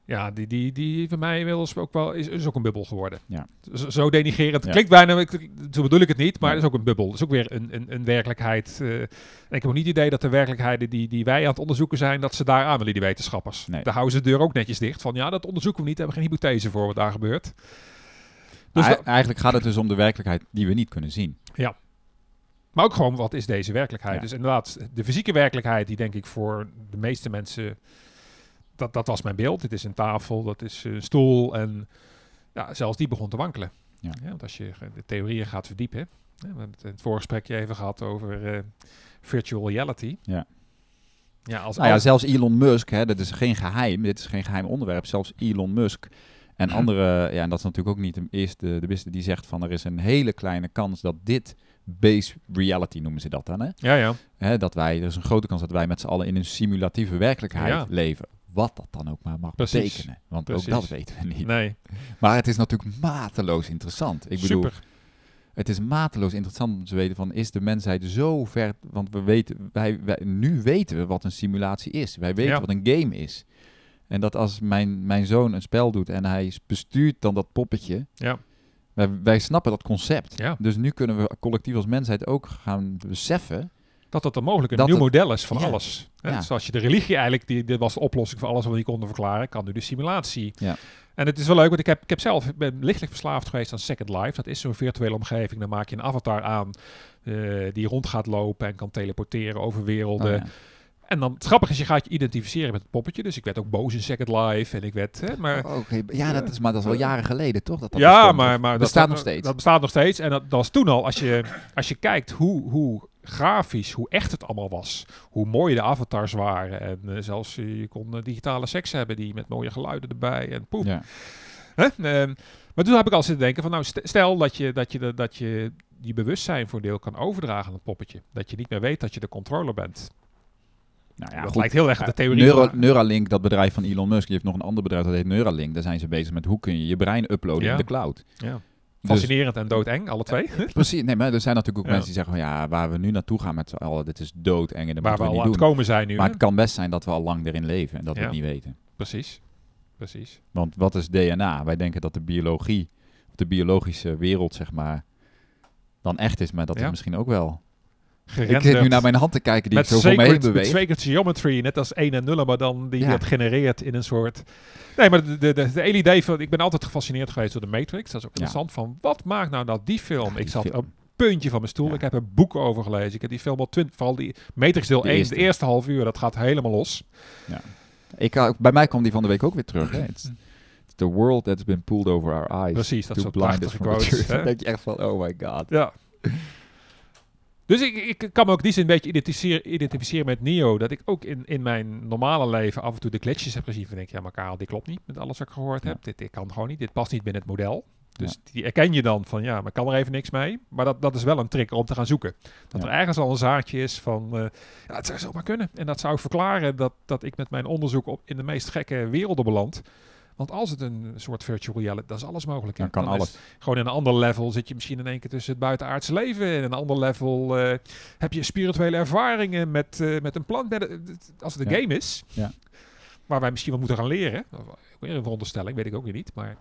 ja, die, die, die voor mij inmiddels ook wel, is, is ook een bubbel geworden. Ja. Zo, zo denigerend. Ja. Klinkt bijna, ik- zo bedoel ik het niet, maar het is ook een bubbel. Het is ook weer een, een, een werkelijkheid. eh. Ik heb ook niet het idee dat de werkelijkheden die, die wij aan het onderzoeken zijn, dat ze daar aan willen, die wetenschappers. Nee. Daar houden ze de deur ook netjes dicht. Van ja, dat onderzoeken we niet, hebben geen hypothese voor wat daar gebeurt. Dus eigenlijk gaat het dus om de werkelijkheid die we niet kunnen zien. Maar ook gewoon, wat is deze werkelijkheid? Ja. Dus inderdaad, de fysieke werkelijkheid, die denk ik voor de meeste mensen, dat, dat was mijn beeld. Dit is een tafel, dat is een stoel en ja, zelfs die begon te wankelen. Ja. want als je de theorieën gaat verdiepen, hè, we hebben het in het voorgesprekje even gehad over eh, virtual reality. Ja. Ja, als, Nou ja, zelfs Elon Musk, hè, dat is geen geheim. Dit is geen geheim onderwerp. Zelfs Elon Musk en andere, ja, en dat is natuurlijk ook niet de eerste, de beste die zegt van er is een hele kleine kans dat dit base reality noemen ze dat dan, hè? ja, ja. Hè, dat wij, er is een grote kans dat wij met z'n allen in een simulatieve werkelijkheid Ja. leven. Wat dat dan ook maar mag Precies. betekenen. Want Precies. ook dat weten we niet. Nee, Maar het is natuurlijk mateloos interessant. Ik bedoel, super. het is mateloos interessant om te weten van is de mensheid zo ver, want we weten, wij, wij, nu weten we wat een simulatie is. Wij weten Ja. wat een game is. En dat als mijn, mijn zoon een spel doet en hij bestuurt dan dat poppetje, Ja, wij, wij snappen dat concept. ja. Dus nu kunnen we collectief als mensheid ook gaan beseffen. Dat het een mogelijk een Dat nieuw het- model is van Ja. alles. Hè, Ja. Zoals je de religie eigenlijk, die, dit was de oplossing voor alles wat we niet konden verklaren, kan nu de simulatie. Ja. En het is wel leuk, want ik heb, ik heb zelf, ik ben lichtelijk verslaafd geweest aan Second Life. Dat is zo'n virtuele omgeving. Dan maak je een avatar aan eh, die rond gaat lopen en kan teleporteren over werelden. Oh ja. En dan, het grappige is, je gaat je identificeren met het poppetje. Dus ik werd ook boos in Second Life en ik werd, hè, maar... Oh, ja, dat is, maar dat is al jaren geleden, toch? Dat dat ja, bestond? maar, maar bestaat dat, nog steeds. Dat bestaat nog steeds. En dat, dat was toen al, als je, als je kijkt hoe, hoe grafisch, hoe echt het allemaal was. Hoe mooi de avatars waren. En eh, zelfs eh, je kon eh, digitale seks hebben die met mooie geluiden erbij. En poep. ja. Ehm, maar toen heb ik al zitten denken van, nou, st- stel dat je, dat je, dat je die bewustzijn voor een deel kan overdragen aan het poppetje. Dat je niet meer weet dat je de controller bent. Nou ja, dat goed. lijkt heel erg op de theorie Neuro- van- Neuralink, dat bedrijf van Elon Musk, die heeft nog een ander bedrijf dat heet Neuralink. Daar zijn ze bezig met hoe kun je je brein uploaden Ja. in de cloud. Ja. Dus- Fascinerend en doodeng, alle twee. Precies, nee, maar er zijn natuurlijk ook Ja. mensen die zeggen van ja, waar we nu naartoe gaan met z'n allen, dit is doodeng en dat Waar we al we aan niet het komen zijn nu. Maar hè? het kan best zijn dat we al lang erin leven en dat we het niet weten. Precies. Precies. Want wat is DNA? Wij denken dat de biologie, of de biologische wereld zeg maar, dan echt is, maar dat Ja. is misschien ook wel. Ik zit nu naar mijn hand te kijken die met ik zo voor me heen met sacred geometry, net als 1 en 0, maar dan die Ja. dat genereert in een soort... Nee, maar de, de, de, idee van... Ik ben altijd gefascineerd geweest door de Matrix. Dat is ook Ja. interessant. Van, wat maakt nou dat die film... Ja, ik zat film. op een puntje van mijn stoel. Ja. Ik heb er boeken over gelezen. Ik heb die film al twintig... Vooral die Matrix deel De 1, eerste. de eerste half uur. Dat gaat helemaal los. Ik, uh, bij mij kwam die van de week ook weer terug. Hè. It's, it's the world that's been pulled over our eyes. Precies, dat blind us prachtige? Dan denk je echt van, oh my god. Ja. Dus ik, ik kan me ook die zin een beetje identificeren, identificeren met Neo. Dat ik ook in, in mijn normale leven af en toe de glitches heb gezien. Van denk ja maar Karel, dit klopt niet met alles wat ik gehoord Ja. heb. Dit, dit kan gewoon niet. Dit past niet binnen het model. Dus die erken je dan van, ja, maar kan er even niks mee. Maar dat, dat is wel een trick om te gaan zoeken. Dat Ja. er ergens al een zaadje is van, eh, ja, het zou zomaar kunnen. En dat zou verklaren dat, dat ik met mijn onderzoek op, in de meest gekke werelden beland. Want als het een soort virtual reality, dan is alles mogelijk. hè. Dan kan alles. gewoon in een ander level zit je misschien in één keer tussen het buitenaardse leven. In een ander level eh, heb je spirituele ervaringen met, eh, met een plant. Als het een Ja. game is, Ja. waar wij misschien wat moeten gaan leren. Weer een veronderstelling, weet ik ook weer niet. Maar,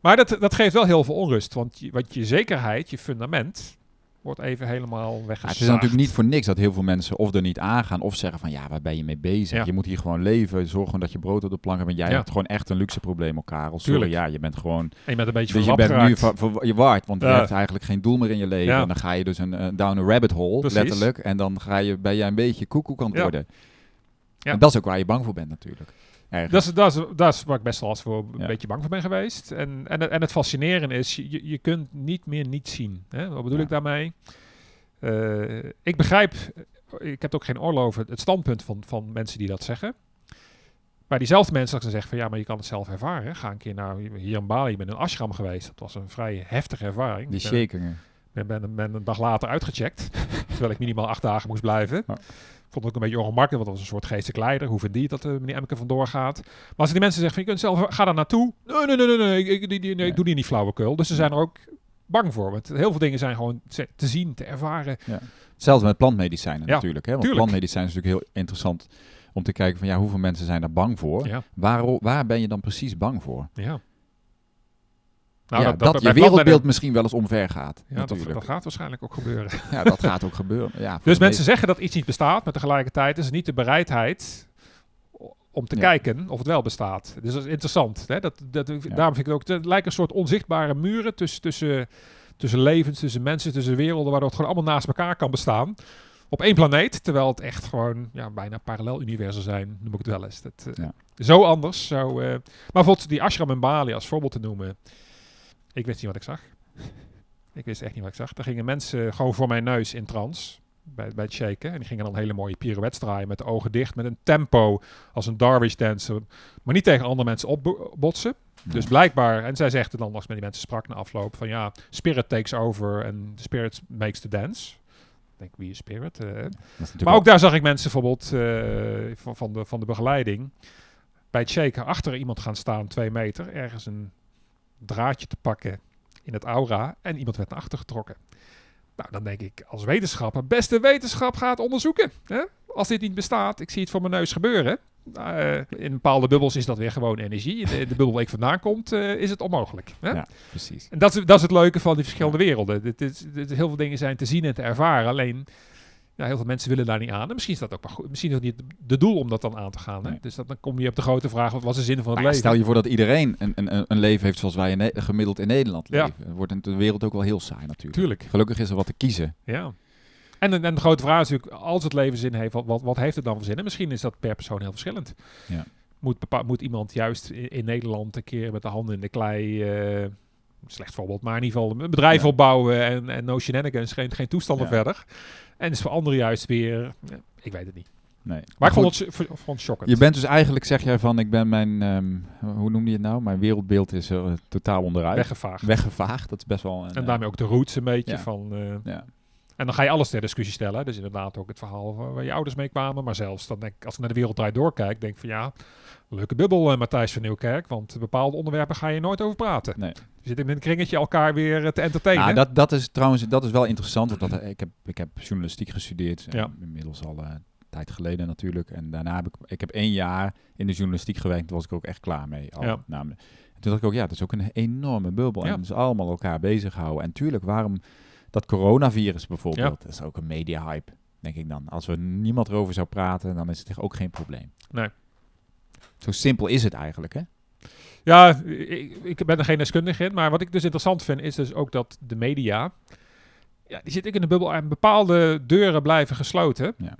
maar dat, dat geeft wel heel veel onrust. Want je, want je zekerheid, je fundament, wordt even helemaal Ja, weggezaagd. het is natuurlijk niet voor niks dat heel veel mensen of er niet aangaan of zeggen van ja, waar ben je mee bezig? Ja. Je moet hier gewoon leven, zorg gewoon dat je brood op de plank hebt. En jij Ja. hebt gewoon echt een luxe probleem elkaar. Sorry, Tuurlijk. ja, je bent gewoon, En je bent een beetje dus je bent geraakt. je waard, want je Ja. hebt eigenlijk geen doel meer in je leven. Ja. En dan ga je dus een, down a rabbit hole, Precies. letterlijk. En dan ga je, ben je een beetje koekoek aan het Ja. worden. Ja. En dat is ook waar je bang voor bent natuurlijk. Dat is, dat, is, dat is waar ik best wel eens voor een Ja. beetje bang voor ben geweest. En, en, en het fascinerende is, je, je kunt niet meer niet zien. Hè? Wat bedoel Ja. ik daarmee? Eh, ik begrijp, ik heb ook geen oorlog over het standpunt van, van mensen die dat zeggen. Maar diezelfde mensen dat ze zeggen van ja, maar je kan het zelf ervaren. Ga een keer naar hier in Bali, ik ben in een ashram geweest. Dat was een vrij heftige ervaring. die Ik shakingen. ben, ben, ben een dag later uitgecheckt. Terwijl ik minimaal acht dagen moest blijven. Ja. Vond ik ook een beetje ongemakkelijk, want dat was een soort geestelijk leider. Hoe die dat uh, meneer Emke vandoor gaat? Maar als die mensen zeggen, van, je kunt zelf, ga daar naartoe. Nee, nee, nee, nee, nee, ik, die, die, nee, ik doe die niet flauwekul. Dus ze zijn er ook bang voor. Want heel veel dingen zijn gewoon te, te zien, te ervaren. Ja. Hetzelfde met plantmedicijnen Ja, natuurlijk. Hè? Want tuurlijk. plantmedicijnen is natuurlijk heel interessant om te kijken van ja, hoeveel mensen zijn daar bang voor? Ja, Waar, waar ben je dan precies bang voor? ja. Ja, dat, bij je wereldbeeld misschien wel eens omver gaat. Ja, dat, dat gaat waarschijnlijk ook gebeuren. Ja, dat gaat ook gebeuren. Ja, Dus mensen zeggen dat iets niet bestaat, maar tegelijkertijd is het niet de bereidheid om te Ja. kijken of het wel bestaat. Dus dat is interessant. Hè? Dat, dat, Daarom vind ik het ook, het lijken een soort onzichtbare muren tussen, tussen, tussen levens, tussen mensen, tussen werelden, waardoor het gewoon allemaal naast elkaar kan bestaan. Op één planeet, terwijl het echt gewoon ja, bijna parallel universen zijn, noem ik het wel eens. Dat, eh. Zo anders. Zo, eh, maar bijvoorbeeld die ashram in Bali als voorbeeld te noemen. Ik wist niet wat ik zag. Ik wist echt niet wat ik zag. Er gingen mensen gewoon voor mijn neus in trance bij, bij het shaken. En die gingen dan hele mooie pirouettes draaien met de ogen dicht, met een tempo als een Darwish dancer. Maar niet tegen andere mensen opbotsen. Dus blijkbaar, en zij zegt het dan als ik met die mensen sprak na afloop, van ja, spirit takes over en spirit makes the dance. Ik denk, wie is spirit? Eh, maar ook daar zag ik mensen bijvoorbeeld eh, van, van, de, van de begeleiding bij het shaken achter iemand gaan staan, twee meter, ergens een draadje te pakken in het aura en iemand werd naar achter getrokken. Nou, dan denk ik als wetenschapper, beste wetenschap gaat onderzoeken. Hè? Als dit niet bestaat, ik zie het voor mijn neus gebeuren. Eh, in bepaalde bubbels is dat weer gewoon energie. In de, de bubbel waar ik vandaan komt, eh, is het onmogelijk. Hè? Ja, precies. En dat is, dat is het leuke van die verschillende werelden. Dit, is, dit, heel veel dingen zijn te zien en te ervaren. Alleen, ja, heel veel mensen willen daar niet aan. En misschien is dat ook maar goed. Misschien is het niet de doel om dat dan aan te gaan. Hè? Nee. Dus dat, dan kom je op de grote vraag, wat was de zin van het Maar ja, leven? stel je voor dat iedereen een, een, een leven heeft zoals wij in gemiddeld in Nederland Ja. leven. Dan wordt de wereld ook wel heel saai natuurlijk. Tuurlijk, Gelukkig is er wat te kiezen. ja. En, en de grote vraag is natuurlijk, als het leven zin heeft, wat, wat, wat heeft het dan voor zin? En misschien is dat per persoon heel verschillend. Ja. Moet, moet iemand juist in, in Nederland een keer met de handen in de klei, eh, slecht voorbeeld, maar in ieder geval een bedrijf Ja. opbouwen en, en no shenanigans, geen, geen toestanden Ja. verder. En is voor anderen juist weer, ik weet het niet. Nee. Maar, ik goed, vond het, vond het shockend. Je bent dus eigenlijk, zeg jij van, ik ben mijn, ehm, hoe noem je het nou? Mijn wereldbeeld is er totaal onderuit. weggevaagd. Weggevaagd. Dat is best wel een... En eh, daarmee ook de roots een beetje Ja. van... eh, ja. En dan ga je alles ter discussie stellen. Dus inderdaad ook het verhaal waar je ouders mee kwamen. Maar zelfs dan denk ik, als ik naar de wereld draait doorkijk, denk ik van ja, leuke bubbel eh, Matthijs van Nieuwkerk. Want bepaalde onderwerpen ga je nooit over praten. Nee. Je zit in een kringetje elkaar weer eh, te entertainen. Nou, dat, dat is trouwens dat is wel interessant. Want dat, eh, ik, heb, ik heb journalistiek gestudeerd. Ja. Inmiddels al een tijd geleden natuurlijk. En daarna heb ik, ik heb één jaar in de journalistiek gewerkt. Toen was ik ook echt klaar mee. Al, Ja. namelijk. En toen dacht ik ook, ja, het is ook een enorme bubbel. Ja. En dus allemaal elkaar bezighouden. En tuurlijk, waarom dat coronavirus bijvoorbeeld, Ja. dat is ook een media hype, denk ik dan. Als er niemand erover zou praten, dan is het echt ook geen probleem. Nee. Zo simpel is het eigenlijk, hè? Ja, ik, ik ben er geen deskundige in. Maar wat ik dus interessant vind, is dus ook dat de media... Ja, die zit ik in een bubbel en bepaalde deuren blijven gesloten. Ja.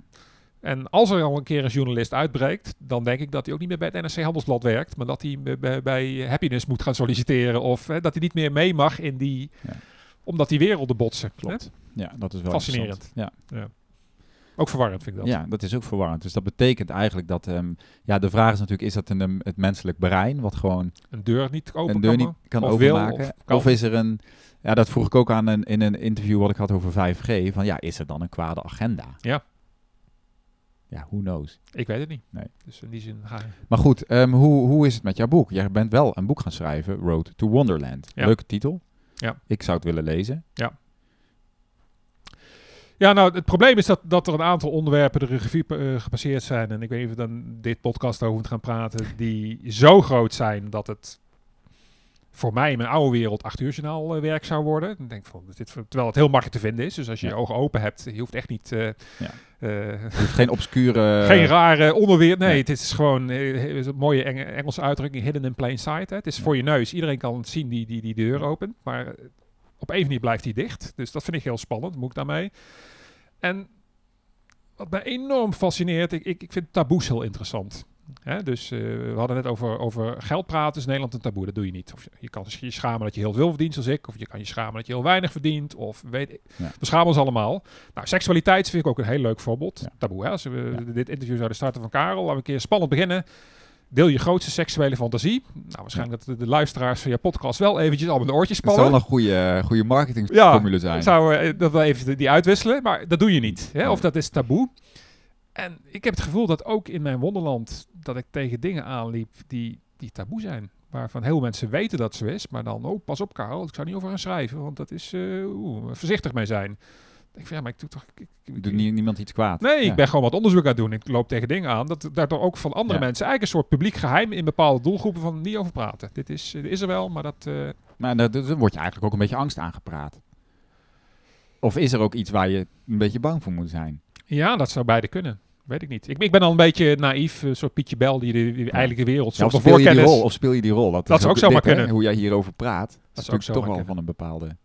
En als er al een keer een journalist uitbreekt, dan denk ik dat hij ook niet meer bij het NRC Handelsblad werkt, maar dat hij bij- bij, bij Happiness moet gaan solliciteren of hè, dat hij niet meer mee mag in die, Ja. Omdat die werelden botsen. Klopt. Ja, dat is wel Fascinerend. Ja. Hè? Ook verwarrend vind ik dat. Ja, dat is ook verwarrend. Dus dat betekent eigenlijk dat, ehm, ja, de vraag is natuurlijk, is dat een, um, het menselijk brein, wat gewoon Een deur niet open een deur kan, niet kan of wil, openmaken? of Of, kan. is er een, ja, dat vroeg ik ook aan een, in een interview wat ik had over 5G, van ja, is er dan een kwade agenda? Ja. Ja, who knows. Ik weet het niet. Nee. Dus in die zin ga Maar goed, ehm, hoe, hoe is het met jouw boek? Jij bent wel een boek gaan schrijven, Road to Wonderland. Ja. Leuke titel. Ja. Ik zou het willen lezen. Ja, nou, het probleem is dat, dat er een aantal onderwerpen de revue eh, gepasseerd zijn. En ik weet niet of we dan dit podcast over moet gaan praten. Die zo groot zijn dat het voor mij in mijn oude wereld acht uur journaal eh, werk zou worden. Ik denk van, dit, terwijl het heel makkelijk te vinden is. Dus als je Ja. je ogen open hebt, je hoeft echt niet... eh, Ja. eh, geen obscure... geen rare onderweer. Nee, het is gewoon het is een mooie Eng- Engelse uitdrukking, hidden in plain sight. Hè. Het is voor je neus. Iedereen kan het zien die die, die deur opent. Maar op een manier blijft die dicht. Dus dat vind ik heel spannend. Moet ik daarmee. En wat mij enorm fascineert, ik, ik, ik vind taboes heel interessant. Hè, dus eh, we hadden net over, over geld praten. Is Nederland een taboe? Dat doe je niet. Of je, je kan je schamen dat je heel veel verdient, zoals ik. Of je kan je schamen dat je heel weinig verdient. Of weet ik. Ja. We schamen ons allemaal. Nou, seksualiteit vind ik ook een heel leuk voorbeeld. Ja. Taboe, hè? Als we Ja. dit interview zouden starten van Karel, laten we een keer spannend beginnen. Deel je grootste seksuele fantasie. Nou, waarschijnlijk dat de, de luisteraars van je podcast wel eventjes allemaal de oortjes Het zou wel spannen. een goede, goede marketingformule zijn. Zou eh, dat we even die uitwisselen, maar dat doe je niet. Hè? Of dat is taboe. En ik heb het gevoel dat ook in mijn wonderland dat ik tegen dingen aanliep die, die taboe zijn. Waarvan heel veel mensen weten dat zo is, maar dan, oh, pas op Karel, ik zou niet over gaan schrijven, want dat is, oeh, voorzichtig mee zijn. Ik van, ja, maar ik doe toch... Ik, nie- niemand iets kwaad. Nee, ik ben gewoon wat onderzoek aan het doen. Ik loop tegen dingen aan. Dat daardoor ook van andere Ja. mensen eigenlijk een soort publiek geheim in bepaalde doelgroepen van niet over praten. Dit is, dit is er wel, maar dat. eh, Maar dan, dan word je eigenlijk ook een beetje angst aangepraat. Of is er ook iets waar je een beetje bang voor moet zijn? ja, dat zou beide kunnen. Weet ik niet. Ik, ik ben al een beetje naïef, een soort Pietje Bel die de, die eigenlijk de wereld Ja, of, speel je die rol, of speel je die rol? Dat, Dat is zou ook dit, zomaar hè, kunnen. Hoe jij hierover praat. Dat, is zou ook natuurlijk toch wel van een bepaalde...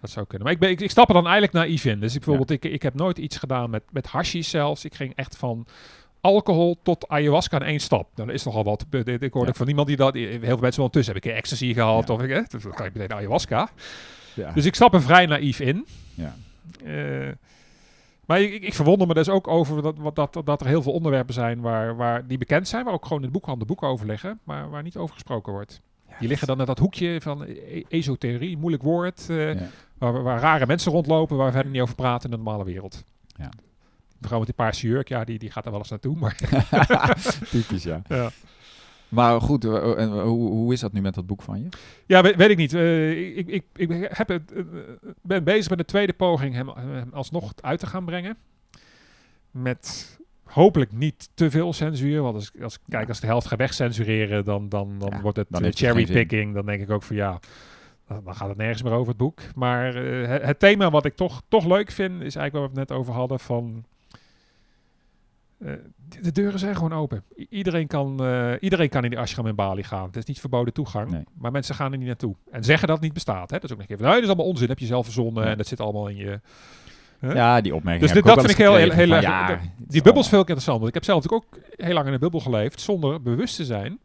Dat zou kunnen. Maar ik, ben, ik, ik stap er dan eigenlijk naïef in. Dus ik, bijvoorbeeld, ik, ik heb nooit iets gedaan met, met zelfs. Ik ging echt van alcohol tot ayahuasca in één stap. Nou, dat is nogal wat. Ik- Ik hoorde Ja. van niemand die dat... Heel veel mensen wel tussen. Heb ik ecstasy gehad of ik... hè, dan kan je meteen ayahuasca. Ja. Dus ik stap er vrij naïef in. Ja. Eh, maar ik, ik, verwonder me dus ook over dat, wat, dat, dat er heel veel onderwerpen zijn waar, waar die bekend zijn, waar ook gewoon in de boekhandel boeken over liggen, maar waar niet over gesproken wordt. Die liggen dan in dat hoekje van e- esoterie, moeilijk woord, eh, Ja. waar, waar rare mensen rondlopen, waar we verder niet over praten in de normale wereld. Ja. De vrouw met die paarse jurk, ja, die, die gaat er wel eens naartoe. Maar Typisch, ja. ja. Maar goed, eh, en hoe, hoe is dat nu met dat boek van je? Ja, weet, weet ik niet. Eh, ik, ik, ik heb het, eh, ben bezig met de tweede poging hem, hem alsnog uit te gaan brengen. Met hopelijk niet te veel censuur. Want als, als, kijk, als de helft gaat wegcensureren, dan, dan, dan Ja, wordt het dan eh, zin. cherrypicking. Dan denk ik ook van ja, dan, dan gaat het nergens meer over het boek. Maar eh, het, het thema wat ik toch, toch leuk vind, is eigenlijk waar we het net over hadden van... eh, de- de deuren zijn gewoon open. I- iedereen, kan, eh, iedereen kan in die ashram in Bali gaan. Het is niet verboden toegang. Nee. Maar mensen gaan er niet naartoe. En zeggen dat het niet bestaat. Hè? Dat is ook nog even. Nee, dat is allemaal onzin. heb je zelf verzonnen. Ja. En dat zit allemaal in je. Huh? Ja, die opmerking Dus dit- dat vind ik heel- heel- heel van, ja, Die is bubbel is allemaal- veel interessant. Want ik heb zelf natuurlijk ook heel lang in de bubbel geleefd. Zonder bewust te zijn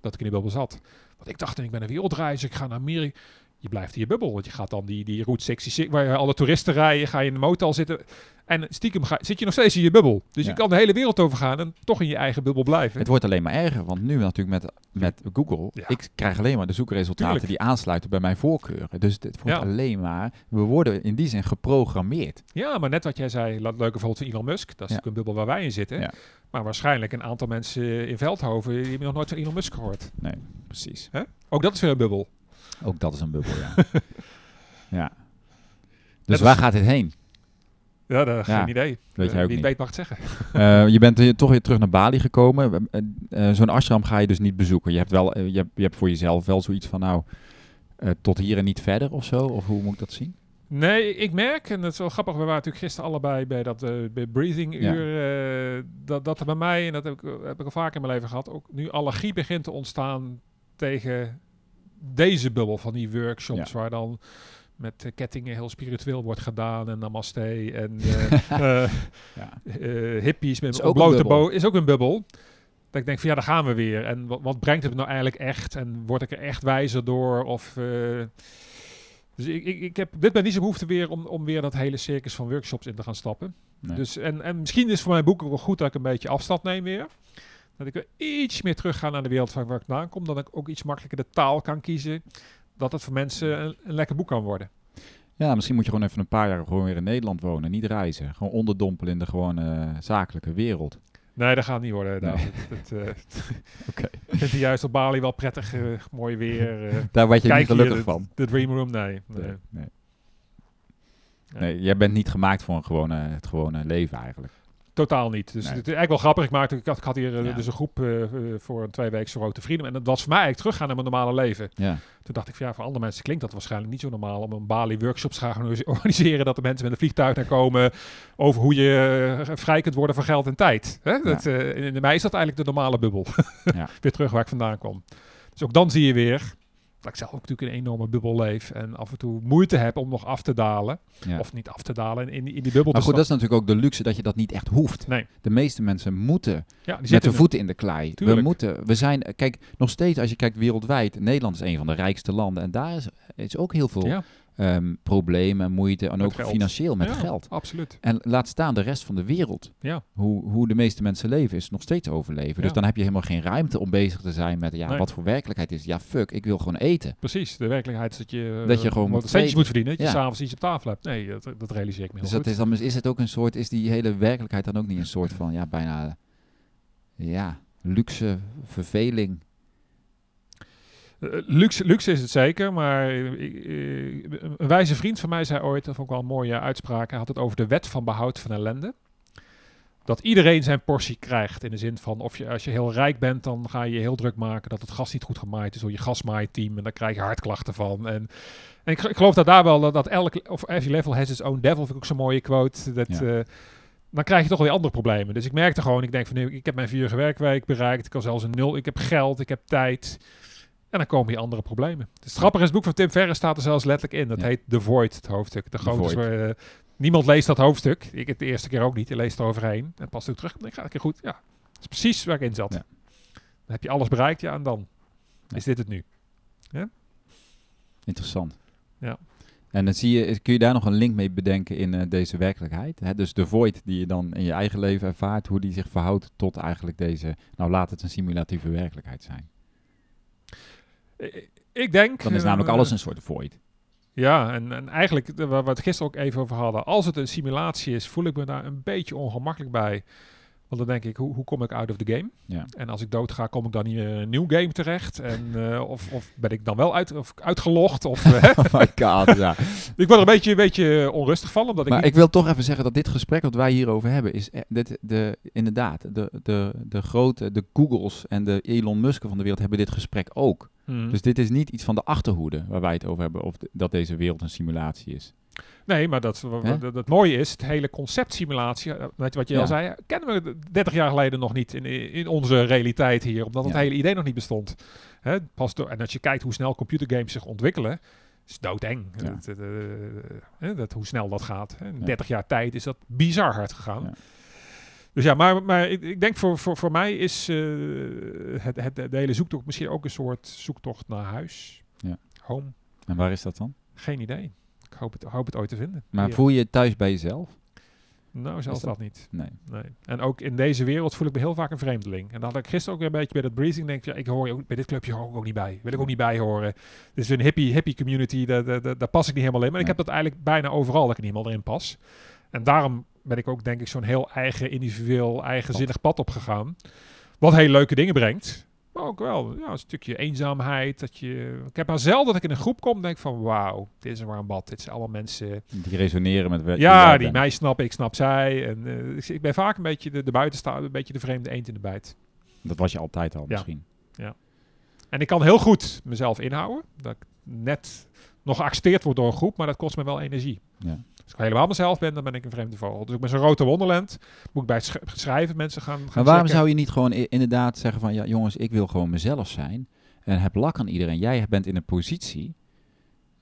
dat ik in die bubbel zat. Want ik dacht, ik ben een wereldreiziger. Ik ga naar Amerika. Je blijft in je bubbel. Want je gaat dan die, die Route 66, waar alle toeristen rijden. Ga je in de motel zitten. En stiekem ga, zit je nog steeds in je bubbel. Dus Ja. je kan de hele wereld overgaan en toch in je eigen bubbel blijven. Het wordt alleen maar erger, want nu natuurlijk met, met Google, Ja. ik krijg alleen maar de zoekresultaten Tuurlijk. die aansluiten bij mijn voorkeuren. Dus het wordt Ja. alleen maar, we worden in die zin geprogrammeerd. Ja, maar net wat jij zei, leuke voorbeeld van Elon Musk. Dat is natuurlijk een bubbel waar wij in zitten. Maar waarschijnlijk een aantal mensen in Veldhoven die hebben nog nooit van Elon Musk gehoord. Precies. Ook dat is weer een bubbel. Ook dat is een bubbel, ja. ja. Dus waar gaat dit heen? Ja, dat, Ja, geen idee. weet Eh, jij ook Wie niet. weet mag het zeggen. Eh, je bent hier toch weer terug naar Bali gekomen. Eh, eh, Zo'n ashram ga je dus niet bezoeken. Je hebt, wel, eh, je, hebt, je hebt voor jezelf wel zoiets van, nou, eh, tot hier en niet verder of zo? Of hoe moet ik dat zien? Nee, ik merk, en dat is wel grappig, we waren natuurlijk gisteren allebei bij dat eh, bij breathing uur, eh, dat, dat er bij mij, en dat heb ik, heb ik al vaker in mijn leven gehad, ook nu allergie begint te ontstaan tegen deze bubbel van die workshops, waar dan met eh, kettingen heel spiritueel wordt gedaan en namaste en eh, eh, hippies met Is een blote bo is ook een bubbel. Dat ik denk van ja, daar gaan we weer. En wat, wat brengt het nou eigenlijk echt? En word ik er echt wijzer door? Of, eh, dus ik, ik, ik heb dit ben niet zo'n behoefte weer om, om weer dat hele circus van workshops in te gaan stappen. Nee. Dus, en, en misschien is voor mijn boek ook wel goed dat ik een beetje afstand neem weer. Dat ik weer iets meer terug ga naar de wereld van waar ik vandaan kom. Dat ik ook iets makkelijker de taal kan kiezen. Dat het voor mensen een, een lekker boek kan worden. Ja, misschien moet je gewoon even een paar jaar gewoon weer in Nederland wonen. Niet reizen. Gewoon onderdompelen in de gewone eh, zakelijke wereld. Nee, dat gaat niet worden. Nee. David. Dat, eh, Oké. Ik vind het juist op Bali wel prettig, eh, mooi weer. Daar word je niet gelukkig hier, van. de Dream Room, nee. nee. Nee, nee. Ja. Nee, jij bent niet gemaakt voor een gewone, het gewone leven eigenlijk. Totaal niet. Dus Nee. het is eigenlijk wel grappig. Ik, maakte, ik, had, ik had hier eh, Ja. dus een groep eh, eh, voor een tweeweekse Rode Freedom. En dat was voor mij eigenlijk teruggaan naar mijn normale leven. Ja. Toen dacht ik van ja, voor andere mensen klinkt dat waarschijnlijk niet zo normaal om een Bali workshops te gaan organise- organiseren. Dat de mensen met een vliegtuig naar komen over hoe je vrij kunt worden van geld en tijd. Hè? Dat, in, in mij is dat eigenlijk de normale bubbel. Ja. weer terug waar ik vandaan kom. Dus ook dan zie je weer dat ik zelf ook natuurlijk in een enorme bubbel leef. En af en toe moeite heb om nog af te dalen. ja. Of niet af te dalen in, die- in die bubbel Maar goed, dat is natuurlijk ook de luxe dat je dat niet echt hoeft. Nee. De meeste mensen moeten Ja, met de voeten in de klei. We moeten, we zijn, kijk, nog steeds als je kijkt wereldwijd, Nederland is een van de rijkste landen en daar is, is ook heel veel Ja. Ehm, problemen, moeite en Met ook geld. financieel met Ja, geld. Absoluut. En laat staan de rest van de wereld. Ja. Hoe, hoe de meeste mensen leven is nog steeds overleven. Dus dan heb je helemaal geen ruimte om bezig te zijn met ja, Nee. wat voor werkelijkheid is. Ja, fuck, ik wil gewoon eten. Precies. De werkelijkheid is dat je, Dat je eh, gewoon wat moet centjes moet verdienen. Dat je s'avonds iets op tafel hebt. Nee, dat, dat realiseer ik me Dus goed. dat is, dan, is het ook een soort, is die hele werkelijkheid dan ook niet een soort van, ja, bijna, ja, luxe verveling. Eh, luxe, luxe is het zeker, maar eh, eh, een wijze vriend van mij zei ooit, dat vond ik wel een mooie uitspraak, hij had het over de wet van behoud van ellende. Dat iedereen zijn portie krijgt, in de zin van, of je, als je heel rijk bent, dan ga je je heel druk maken dat het gas niet goed gemaaid is door je gasmaaiteam en dan krijg je hartklachten van. En, en ik, ik geloof dat daar wel, dat, dat elk, of every level has its own devil, vind ik ook zo'n mooie quote. Dat, Ja. dan krijg je toch weer andere problemen. Dus ik merkte gewoon, ik denk van, nee, ik heb mijn vierige werkweek bereikt, ik kan zelfs een nul, ik heb geld, ik heb tijd. En dan komen hier andere problemen. Het grappige is, het boek van Tim Ferriss staat er zelfs letterlijk in. Dat Ja. heet The Void, het hoofdstuk. De grote, eh, niemand leest dat hoofdstuk. Ik het de eerste keer ook niet. Je leest er overheen. En pas toen terug. Ik ga een keer goed. Ja, dat is precies waar ik in zat. Ja. Dan heb je alles bereikt. Ja, en dan Ja. is dit het nu. Interessant. Ja. En dan zie je, kun je daar nog een link mee bedenken in eh, deze werkelijkheid? Hè? Dus de void die je dan in je eigen leven ervaart, hoe die zich verhoudt tot eigenlijk deze, nou laat het een simulatieve werkelijkheid zijn. Ik, ik denk... Dan is eh, namelijk alles een soort void. Ja, en, en eigenlijk, de- waar we het gisteren ook even over hadden. Als het een simulatie is, voel ik me daar een beetje ongemakkelijk bij. Want dan denk ik, hoe, hoe kom ik out of the game? Ja. En als ik dood ga, kom ik dan in een nieuw game terecht? En, eh, of, of ben ik dan wel uit, of uitgelogd? Of, eh, Oh my god, ja. ik word er een beetje, een beetje onrustig van, omdat ik Maar niet- ik wil toch even zeggen dat dit gesprek wat wij hierover hebben, is eh, dit, de, inderdaad, de, de, de grote, de Googles en de Elon Musk van de wereld hebben dit gesprek ook. Mhm. Dus dit is niet iets van de achterhoede waar wij het over hebben, of dat deze wereld een simulatie is. Nee, maar dat, dat, dat mooie is, het hele concept simulatie, eh, weet je wat je Ja. al zei, kennen we 30 jaar geleden nog niet in, in onze realiteit hier, omdat het Ja. hele idee nog niet bestond. Hè, pas door, en als je kijkt hoe snel computergames zich ontwikkelen, is doodeng. Ja. Dat, eh, hè, dat, hoe snel dat gaat. In Ja. 30 jaar tijd is dat bizar hard gegaan. Dus ja, maar, maar ik, ik denk voor, voor, voor mij is eh, het, het, de hele zoektocht misschien ook een soort zoektocht naar huis. Ja. Home. En waar is dat dan? Geen idee. Ik hoop het, hoop het ooit te vinden. Maar voel je je thuis bij jezelf? Nou, zelfs dat- dat niet. Nee. Nee. En ook in deze wereld voel ik me heel vaak een vreemdeling. En dan had ik gisteren ook weer een beetje bij dat breathing. Denk ja, ik hoor je ook, bij dit clubje hoor ik ook niet bij. Wil ik ook niet bij horen. Dit is een hippie, hippie community. Daar, daar, daar, pas ik niet helemaal in. Maar ik heb dat eigenlijk bijna overal dat ik niet helemaal in pas. En daarom ben ik ook denk ik zo'n heel eigen, individueel, eigenzinnig pad opgegaan. Wat hele leuke dingen brengt. Ook wel ja, een stukje eenzaamheid. Dat je, ik heb maar zelden dat ik in een groep kom en denk van wauw, dit is een warm bad. Dit zijn allemaal mensen Die resoneren met ja, die mij snappen, ik snap zij. En eh, ik, ik ben vaak een beetje de, de buitenstaander, een beetje de vreemde eend in de bijt. Dat was je altijd al Ja. misschien. En ik kan heel goed mezelf inhouden. Dat ik net nog geaccepteerd word door een groep, maar dat kost me wel energie. Ja. Als ik helemaal mezelf ben, dan ben ik een vreemde vogel. Dus ik ben zo'n rode wonderland. Moet ik bij het sch- schrijven mensen gaan, gaan Maar waarom checken. zou je niet gewoon inderdaad zeggen van... Ja, jongens, ik wil gewoon mezelf zijn. En heb lak aan iedereen. Jij bent in een positie...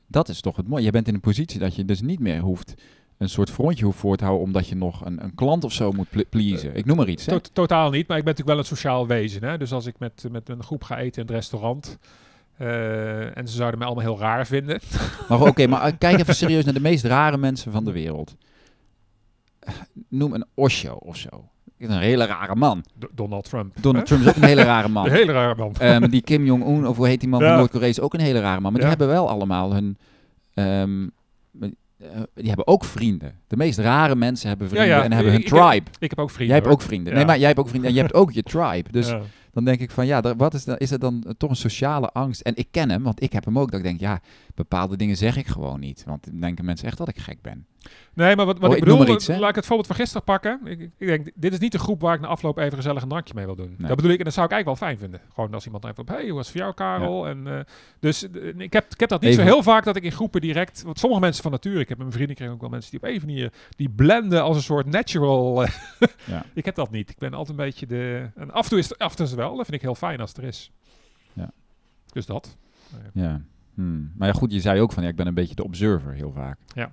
Dat is toch het mooie. Jij bent in een positie dat je dus niet meer hoeft... Een soort frontje hoeft voor te houden... omdat je nog een, een klant of zo moet ple- pleasen. Ik noem maar iets, hè? To- totaal niet, maar ik ben natuurlijk wel een sociaal wezen. Hè? Dus als ik met, met een groep ga eten in het restaurant... eh, en ze zouden mij allemaal heel raar vinden. Maar oké, maar eh, kijk even serieus naar de meest rare mensen van de wereld. Noem een Osho of zo. Een hele rare man. D- Donald Trump. Donald? Trump is ook een hele rare man. Een hele rare man. Ehm, die Kim Jong-un, of hoe heet die man Ja. van Noord-Korea, is ook een hele rare man. Maar Ja. die hebben wel allemaal hun... ehm, eh, die hebben ook vrienden. De meest rare mensen hebben vrienden ja. en hebben hun Ik- ik- tribe. Ik heb ook vrienden. Jij hebt ook vrienden. Nee, maar jij hebt ook vrienden. En je hebt ook je tribe. Dus. Dan denk ik van ja, wat is, is er dan toch een sociale angst? En ik ken hem, want ik heb hem ook. Dat ik denk, ja, bepaalde dingen zeg ik gewoon niet. Want dan denken mensen echt dat ik gek ben. Nee, maar wat, wat Oh, ik bedoel, iets, laat ik het voorbeeld van gisteren pakken. Ik, ik- denk, dit is niet de groep waar ik na afloop even gezellig een drankje mee wil doen. Nee. Dat bedoel ik, en dat zou ik eigenlijk wel fijn vinden. Gewoon als iemand even op, hey, hoe was het voor jou, Karel? En, eh, dus eh, ik, heb, ik heb dat niet Even- zo heel vaak dat ik in groepen direct... Want sommige mensen van nature, ik heb met mijn vrienden kregen ook wel mensen die op een manier... die blenden als een soort natural... eh, Ja. ik heb dat niet. Ik ben altijd een beetje de... En af en toe is het, af en toe is het wel. Dat vind ik heel fijn als het er is. Ja. Dus dat. Ja. Hmm. Maar ja, goed, je zei ook van ja, ik ben een beetje de observer heel vaak. Ja.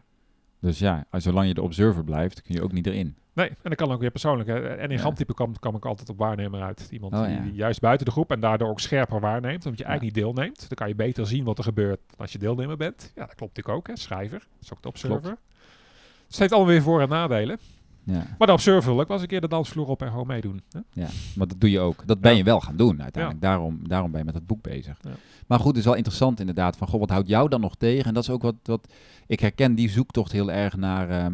Dus ja, als- zolang je de observer blijft, kun je ook niet erin. Nee, en dat kan ook weer persoonlijk. hè. En in Ja. gamtype kwam, kwam ik altijd op waarnemer uit. Iemand Oh, die, ja. juist buiten de groep en daardoor ook scherper waarneemt. Omdat je Ja. eigenlijk niet deelneemt. Dan kan je beter zien wat er gebeurt als je deelnemer bent. Ja, dat klopt natuurlijk ook. Hè. Schrijver, dat is ook de observer. Klopt. Dus het heeft allemaal weer voor- en nadelen. Ja, Maar de observer wil ook wel eens een keer de dansvloer op en gewoon meedoen. Hè? ja, maar dat doe je ook. Dat ben Ja. je wel gaan doen uiteindelijk. Daarom, daarom ben je met het boek bezig. Ja. Maar goed, het is wel interessant inderdaad. Van, goh, wat houdt jou dan nog tegen? En dat is ook wat, wat ik herken die zoektocht heel erg naar... ehm,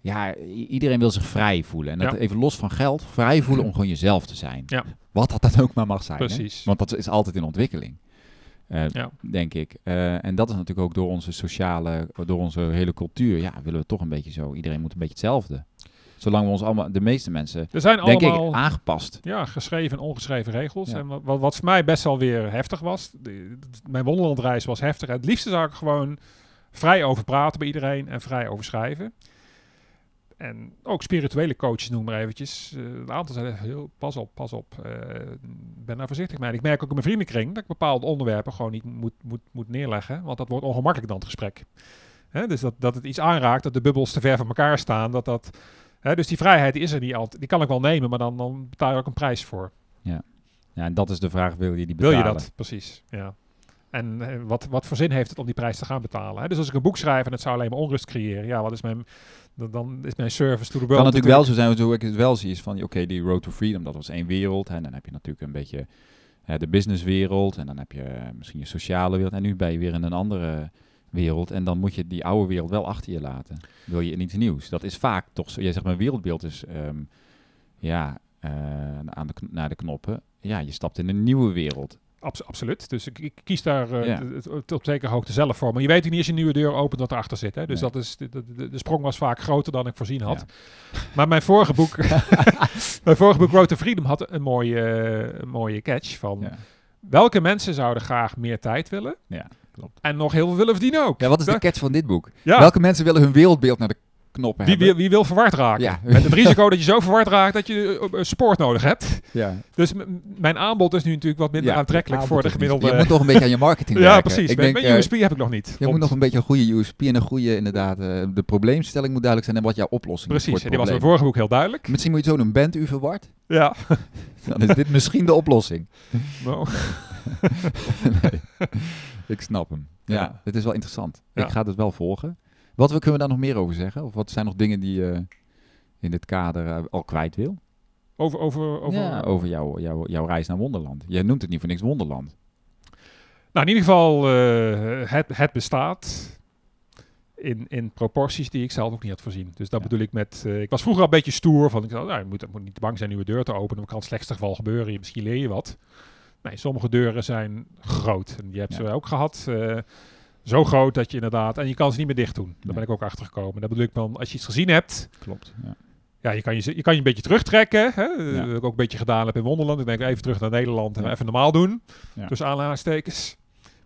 ja, iedereen wil zich vrij voelen. En dat even los van geld, vrij voelen om gewoon jezelf te zijn. Ja. Wat dat dan ook maar mag zijn. hè? Precies. Want dat is altijd in ontwikkeling. Eh, Ja. Denk ik. Eh, en dat is natuurlijk ook door onze sociale, door onze hele cultuur. Ja, willen we toch een beetje zo. Iedereen moet een beetje hetzelfde. Zolang we ons allemaal, de meeste mensen, Er zijn denk allemaal ik, aangepast. ja, geschreven en ongeschreven regels. Ja. En wat, wat, voor mij best wel weer heftig was. de- mijn wonderlandreis was heftig. Het liefste zou ik gewoon vrij over praten bij iedereen en vrij over schrijven. En ook spirituele coaches noem maar eventjes. Eh, een aantal zeiden heel, pas op, pas op. eh, ben daar voorzichtig mee. En ik merk ook in mijn vriendenkring dat ik bepaalde onderwerpen gewoon niet moet, moet, moet neerleggen. Want dat wordt ongemakkelijk dan het gesprek. Hè, dus dat, dat het iets aanraakt, dat de bubbels te ver van elkaar staan. Dat dat, hè, dus die vrijheid is er niet altijd. Die kan ik wel nemen, maar dan, dan betaal je ook een prijs voor. Ja, en dat is de vraag, wil je die Wil betalen? je dat? Precies, ja. En eh, wat, wat voor zin heeft het om die prijs te gaan betalen? Hè? Dus als ik een boek schrijf en het zou alleen maar onrust creëren, ja, wat is mijn, dan, dan is mijn service to the world kan natuurlijk wel zo zijn, zo ik het wel zie, is van, oké, die Road to Freedom, dat was één wereld. hè, En dan heb je natuurlijk een beetje hè, de businesswereld. En dan heb je eh, misschien je sociale wereld. En nu ben je weer in een andere wereld. En dan moet je die oude wereld wel achter je laten. Wil je in iets nieuws. Dat is vaak toch zo. Jij zegt, mijn wereldbeeld is, ehm, ja, eh, aan de, naar de knoppen. Ja, je stapt in een nieuwe wereld. Abs- absoluut. Dus ik, ik kies daar eh, Ja. tot op zekere hoogte zelf voor. Maar je weet niet als je een nieuwe deur opent wat erachter zit. Hè? Dus Nee. dat is, de, de, de- de sprong was vaak groter dan ik voorzien had. Maar mijn vorige boek, mijn vorige boek Road to Freedom had een mooie, een mooie catch van... Ja. Welke mensen zouden graag meer tijd willen? Ja, klopt. En nog heel veel willen verdienen ook. Ja, wat is de catch van dit boek? Ja. Welke mensen willen hun wereldbeeld naar de knoppen Wie, hebben? wie, wie wil verward raken? Ja. Met het risico dat je zo verward raakt dat je eh, support nodig hebt. Ja. Dus mijn aanbod is nu natuurlijk wat minder Ja, aantrekkelijk voor de gemiddelde... Je moet toch een beetje aan je marketing ja, werken. precies. Ik Mijn- denk, mijn eh, USP heb ik nog niet. Je moet nog een beetje een goede USP en een goede, inderdaad, eh, de probleemstelling moet duidelijk zijn en wat jouw oplossing is Precies, die was in het vorige boek heel duidelijk. Misschien moet je zo doen, bent u verward? Ja. Dan is dit misschien de oplossing. Nou, nee, ik snap hem. Ja, Ja. het is wel interessant. Ja. Ik ga het wel volgen. Wat kunnen we daar nog meer over zeggen? Of wat zijn nog dingen die je in dit kader eh, al kwijt wil? over, over, over, Ja, over jouw, jouw, jouw reis naar Wonderland. Jij noemt het niet voor niks Wonderland. Nou, in ieder geval, eh, het, het bestaat in, in proporties die ik zelf ook niet had voorzien. Dus dat Ja. bedoel ik met... eh, ik was vroeger een beetje stoer. Van, ik dacht, nou, je moet, moet niet bang zijn nieuwe deur te openen. Dan kan het slechtste geval gebeuren. Je- Misschien leer je wat. Nee, sommige deuren zijn groot. En die heb Ja. ze ook gehad. eh, zo groot dat je inderdaad... En je kan ze niet meer dicht doen. Daar Nee. ben ik ook achter gekomen. Dat bedoel ik van, als je iets gezien hebt... Klopt. Ja. Ja, je kan je, je kan je een beetje terugtrekken. Hè? Ja. heb ik ook een beetje gedaan heb in Wonderland. Ik denk even terug naar Nederland en even normaal doen. Tussen aanhalingstekens.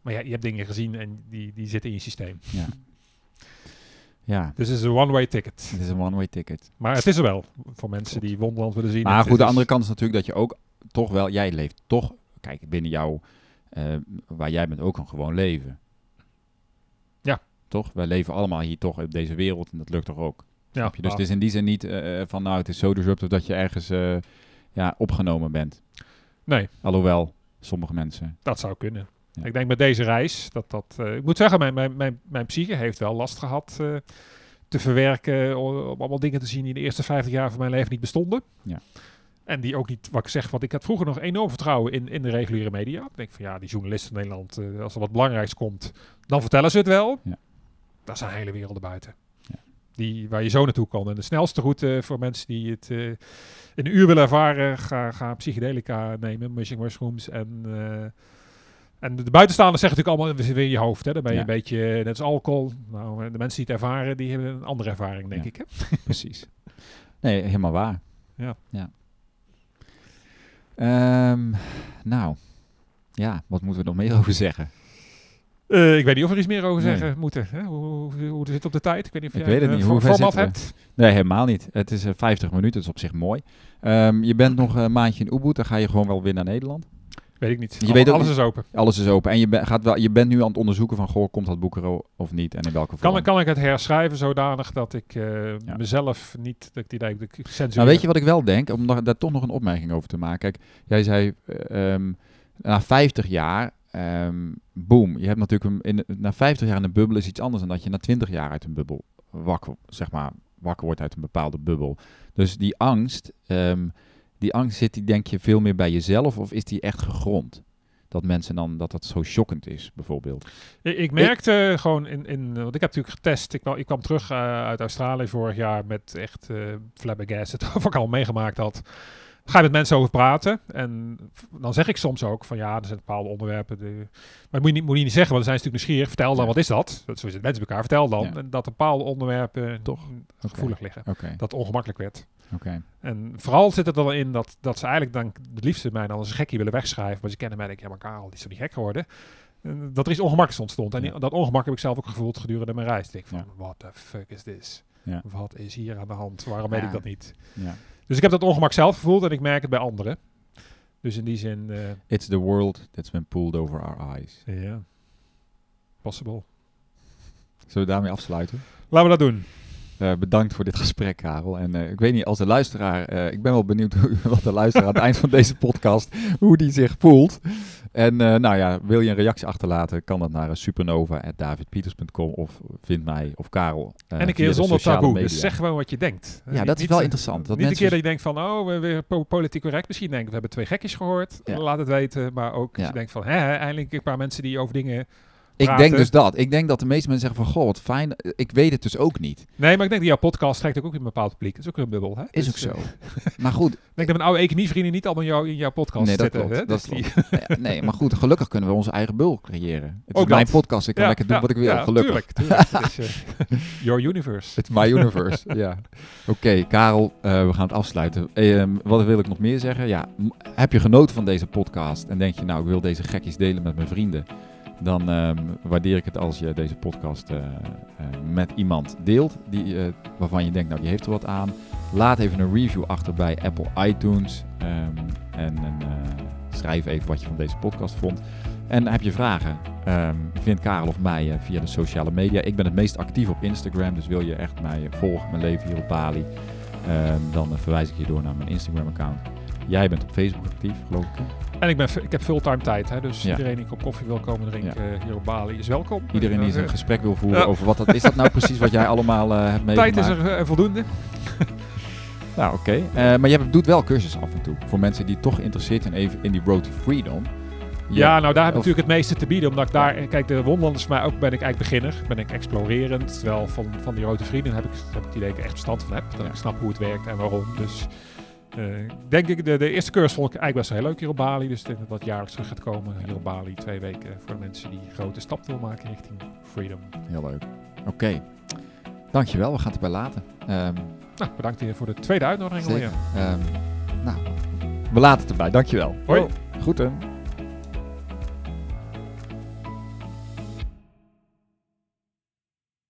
Maar ja, je hebt dingen gezien en die, die zitten in je systeem. Ja. ja, Dus het is een one-way ticket. het is een one-way ticket. Maar het is er wel voor mensen die Wonderland willen zien. Maar goed, de andere kant is natuurlijk dat je ook toch wel, jij leeft toch, kijk, binnen jou, eh, waar jij bent, ook een gewoon leven. Ja. Toch? Wij leven allemaal hier toch op deze wereld en dat lukt toch ook. Ja, je? Dus het is in die zin niet eh, van, nou, het is zo disruptive dat je ergens eh, ja, opgenomen bent. Nee, Alhoewel, sommige mensen. dat zou kunnen. Ja. Ik denk met deze reis dat dat... eh, ik moet zeggen, mijn, mijn, mijn, mijn psyche heeft wel last gehad eh, te verwerken. Om allemaal dingen te zien die in de eerste 50 jaar van mijn leven niet bestonden. Ja. En die ook niet, wat ik zeg, want ik had vroeger nog enorm vertrouwen in, in de reguliere media. Ik denk van ja, die journalisten in Nederland, eh, als er wat belangrijks komt, dan vertellen ze het wel. Ja. Dat zijn hele werelden buiten. Ja. Die, waar je zo naartoe kan. En de snelste route voor mensen die het eh, in een uur willen ervaren, ga, ga psychedelica nemen, mushing mushrooms. En, eh, en de buitenstaanders zeggen natuurlijk allemaal, we weer in je hoofd. Hè? Dan ben je Ja. een beetje, net als alcohol. Nou, de mensen die het ervaren, die hebben een andere ervaring, denk ik. Hè? Precies. Nee, helemaal waar. Ja. ja. Ehm, nou, ja, wat moeten we nog meer over zeggen? Eh, ik weet niet of we er iets meer over Nee. zeggen moeten. Hè? Hoe, hoe, hoe zit het op de tijd? Ik weet niet of Ik jij weet het een niet. eh, Hoe format hebt. Nee, helemaal niet. Het is eh, 50 minuten, dat is op zich mooi. Ehm, je bent nog een maandje in Ubud, dan ga je gewoon wel weer naar Nederland. Ik Weet ik niet. Je weet ook alles is open. Alles is open. En je, ben- gaat wel, je bent nu aan het onderzoeken van, goh, komt dat boek er of niet? En in welke vorm? Kan, kan ik het herschrijven zodanig dat ik eh, mezelf niet, dat ik die dat ik censureer. Nou, weet je wat ik wel denk? Om daar toch nog een opmerking over te maken. Kijk, jij zei, eh, ehm, na 50 jaar, ehm boom. Je hebt natuurlijk, een, in, na 50 jaar in een bubbel is iets anders dan dat je na 20 jaar uit een bubbel wakker, zeg maar, wakker wordt uit een bepaalde bubbel. Dus die angst, ehm, die angst zit die denk je veel meer bij jezelf of is die echt gegrond? Dat mensen dan, dat dat zo shockend is, bijvoorbeeld. Ik, ik merkte gewoon in, in, want ik heb natuurlijk getest. Ik, kwam- ik kwam terug eh, uit Australië vorig jaar met echt eh flabbergasted wat ik al meegemaakt had. Ga je met mensen over praten en dan zeg ik soms ook van ja, er zijn bepaalde onderwerpen. Die, maar dat moet je, niet, moet je niet zeggen, want dan zijn ze natuurlijk nieuwsgierig. Vertel dan, Ja. wat is dat? dat zo is het mensen elkaar. Vertel dan Ja. en dat bepaalde onderwerpen Toch? gevoelig liggen. Dat ongemakkelijk werd. En vooral zit het er wel in dat, dat ze eigenlijk dan het liefste mij dan als een gekkie willen wegschrijven. Maar ze kennen mij en denken, ja maar Karel, die is toch niet gek geworden? En dat er iets ongemakkelijks ontstond. En Ja. dat ongemak heb ik zelf ook gevoeld gedurende mijn reis. Ik denk van, Ja. what the fuck is this? Ja. Wat is hier aan de hand? Waarom weet ik dat niet? Dus ik heb dat ongemak zelf gevoeld en ik merk het bij anderen. Dus in die zin, eh, It's the world that's been pulled over our eyes. ja, possible. Zullen we daarmee afsluiten? Laten we dat doen. Eh, bedankt voor dit gesprek, Karel. En eh, ik weet niet, als de luisteraar, eh, ik ben wel benieuwd hoe- wat de luisteraar aan het eind van deze podcast, hoe die zich voelt. En nou ja, wil je een reactie achterlaten, kan dat naar supernova.davidpieters.com of vind mij of Karel. en een keer de zonder taboe. media. Dus zeg gewoon wat je denkt. Ja, Niet- dat is niet, wel interessant. Dat niet een keer dat je denkt van, oh, we weer po- politiek correct. Misschien denken we hebben twee gekjes gehoord. Ja. Laat het weten. Maar ook als Ja. je denkt van, hè, eindelijk een paar mensen die over dingen... Ik denk dus dat. Ik denk dat de meeste mensen zeggen van, goh, wat fijn. Ik weet het dus ook niet. Nee, maar ik denk dat jouw podcast trekt ook een bepaald publiek. Dat is ook een bubbel, hè? Is Dus, ook zo. eh, maar goed, ik denk dat mijn oude economievrienden niet allemaal in, jou, in jouw podcast nee, dat zitten. klopt. hè? Dat Dus klopt. Nee, maar goed, gelukkig kunnen we onze eigen bul creëren. Het is Ook mijn dat. podcast, ik kan Ja, lekker doen ja, wat ik wil, ja, gelukkig. Tuurlijk, tuurlijk. Het is, eh, your universe. It's my universe, ja. Oké, Karel, eh, we gaan het afsluiten. Ehm, wat wil ik nog meer zeggen? Ja, heb je genoten van deze podcast en denk je, nou, ik wil deze gekjes delen met mijn vrienden, dan ehm, waardeer ik het als je deze podcast eh, eh, met iemand deelt die, eh, waarvan je denkt, nou, die heeft er wat aan. Laat even een review achter bij Apple iTunes ehm, en schrijf even wat je van deze podcast vond. En heb je vragen? Ehm vind Karel of mij via de sociale media. Ik ben het meest actief op Instagram, dus wil je echt mij volgen, mijn leven hier op Bali, dan verwijs ik je door naar mijn Instagram-account. Jij bent op Facebook actief, geloof ik. En ik, ben, ik heb fulltime tijd, hè? dus Ja. iedereen die een kop koffie wil komen drinken eh, hier op Bali is welkom. Iedereen die Eh, een gesprek wil voeren Ja. over wat dat is. Dat nou precies wat jij allemaal eh hebt meegemaakt? Tijd is er eh, voldoende. Nou, oké. Eh, maar je doet wel cursussen af en toe. Voor mensen die toch geïnteresseerd zijn even in die road to freedom. Ja, nou daar heb ik natuurlijk het meeste te bieden. Omdat ik daar, kijk, de Wonderland is voor mij ook, ben ik eigenlijk beginner. Ben ik explorerend. Terwijl van, van die rode vrienden heb ik, heb ik het idee dat ik echt verstand van heb. Dat ik snap hoe het werkt en waarom. Dus eh, denk ik, de, de eerste cursus vond ik eigenlijk best wel heel leuk hier op Bali. Dus ik denk dat dat jaarlijks terug gaat komen hier op Bali. Twee weken voor de mensen die een grote stap willen maken richting freedom. Heel leuk. Oké. Dankjewel, we gaan het erbij laten. Ehm, Nou, bedankt weer voor de tweede uitnodiging alweer. Ehm, nou, we laten het erbij. Dankjewel. Hoi. Oh, Groeten.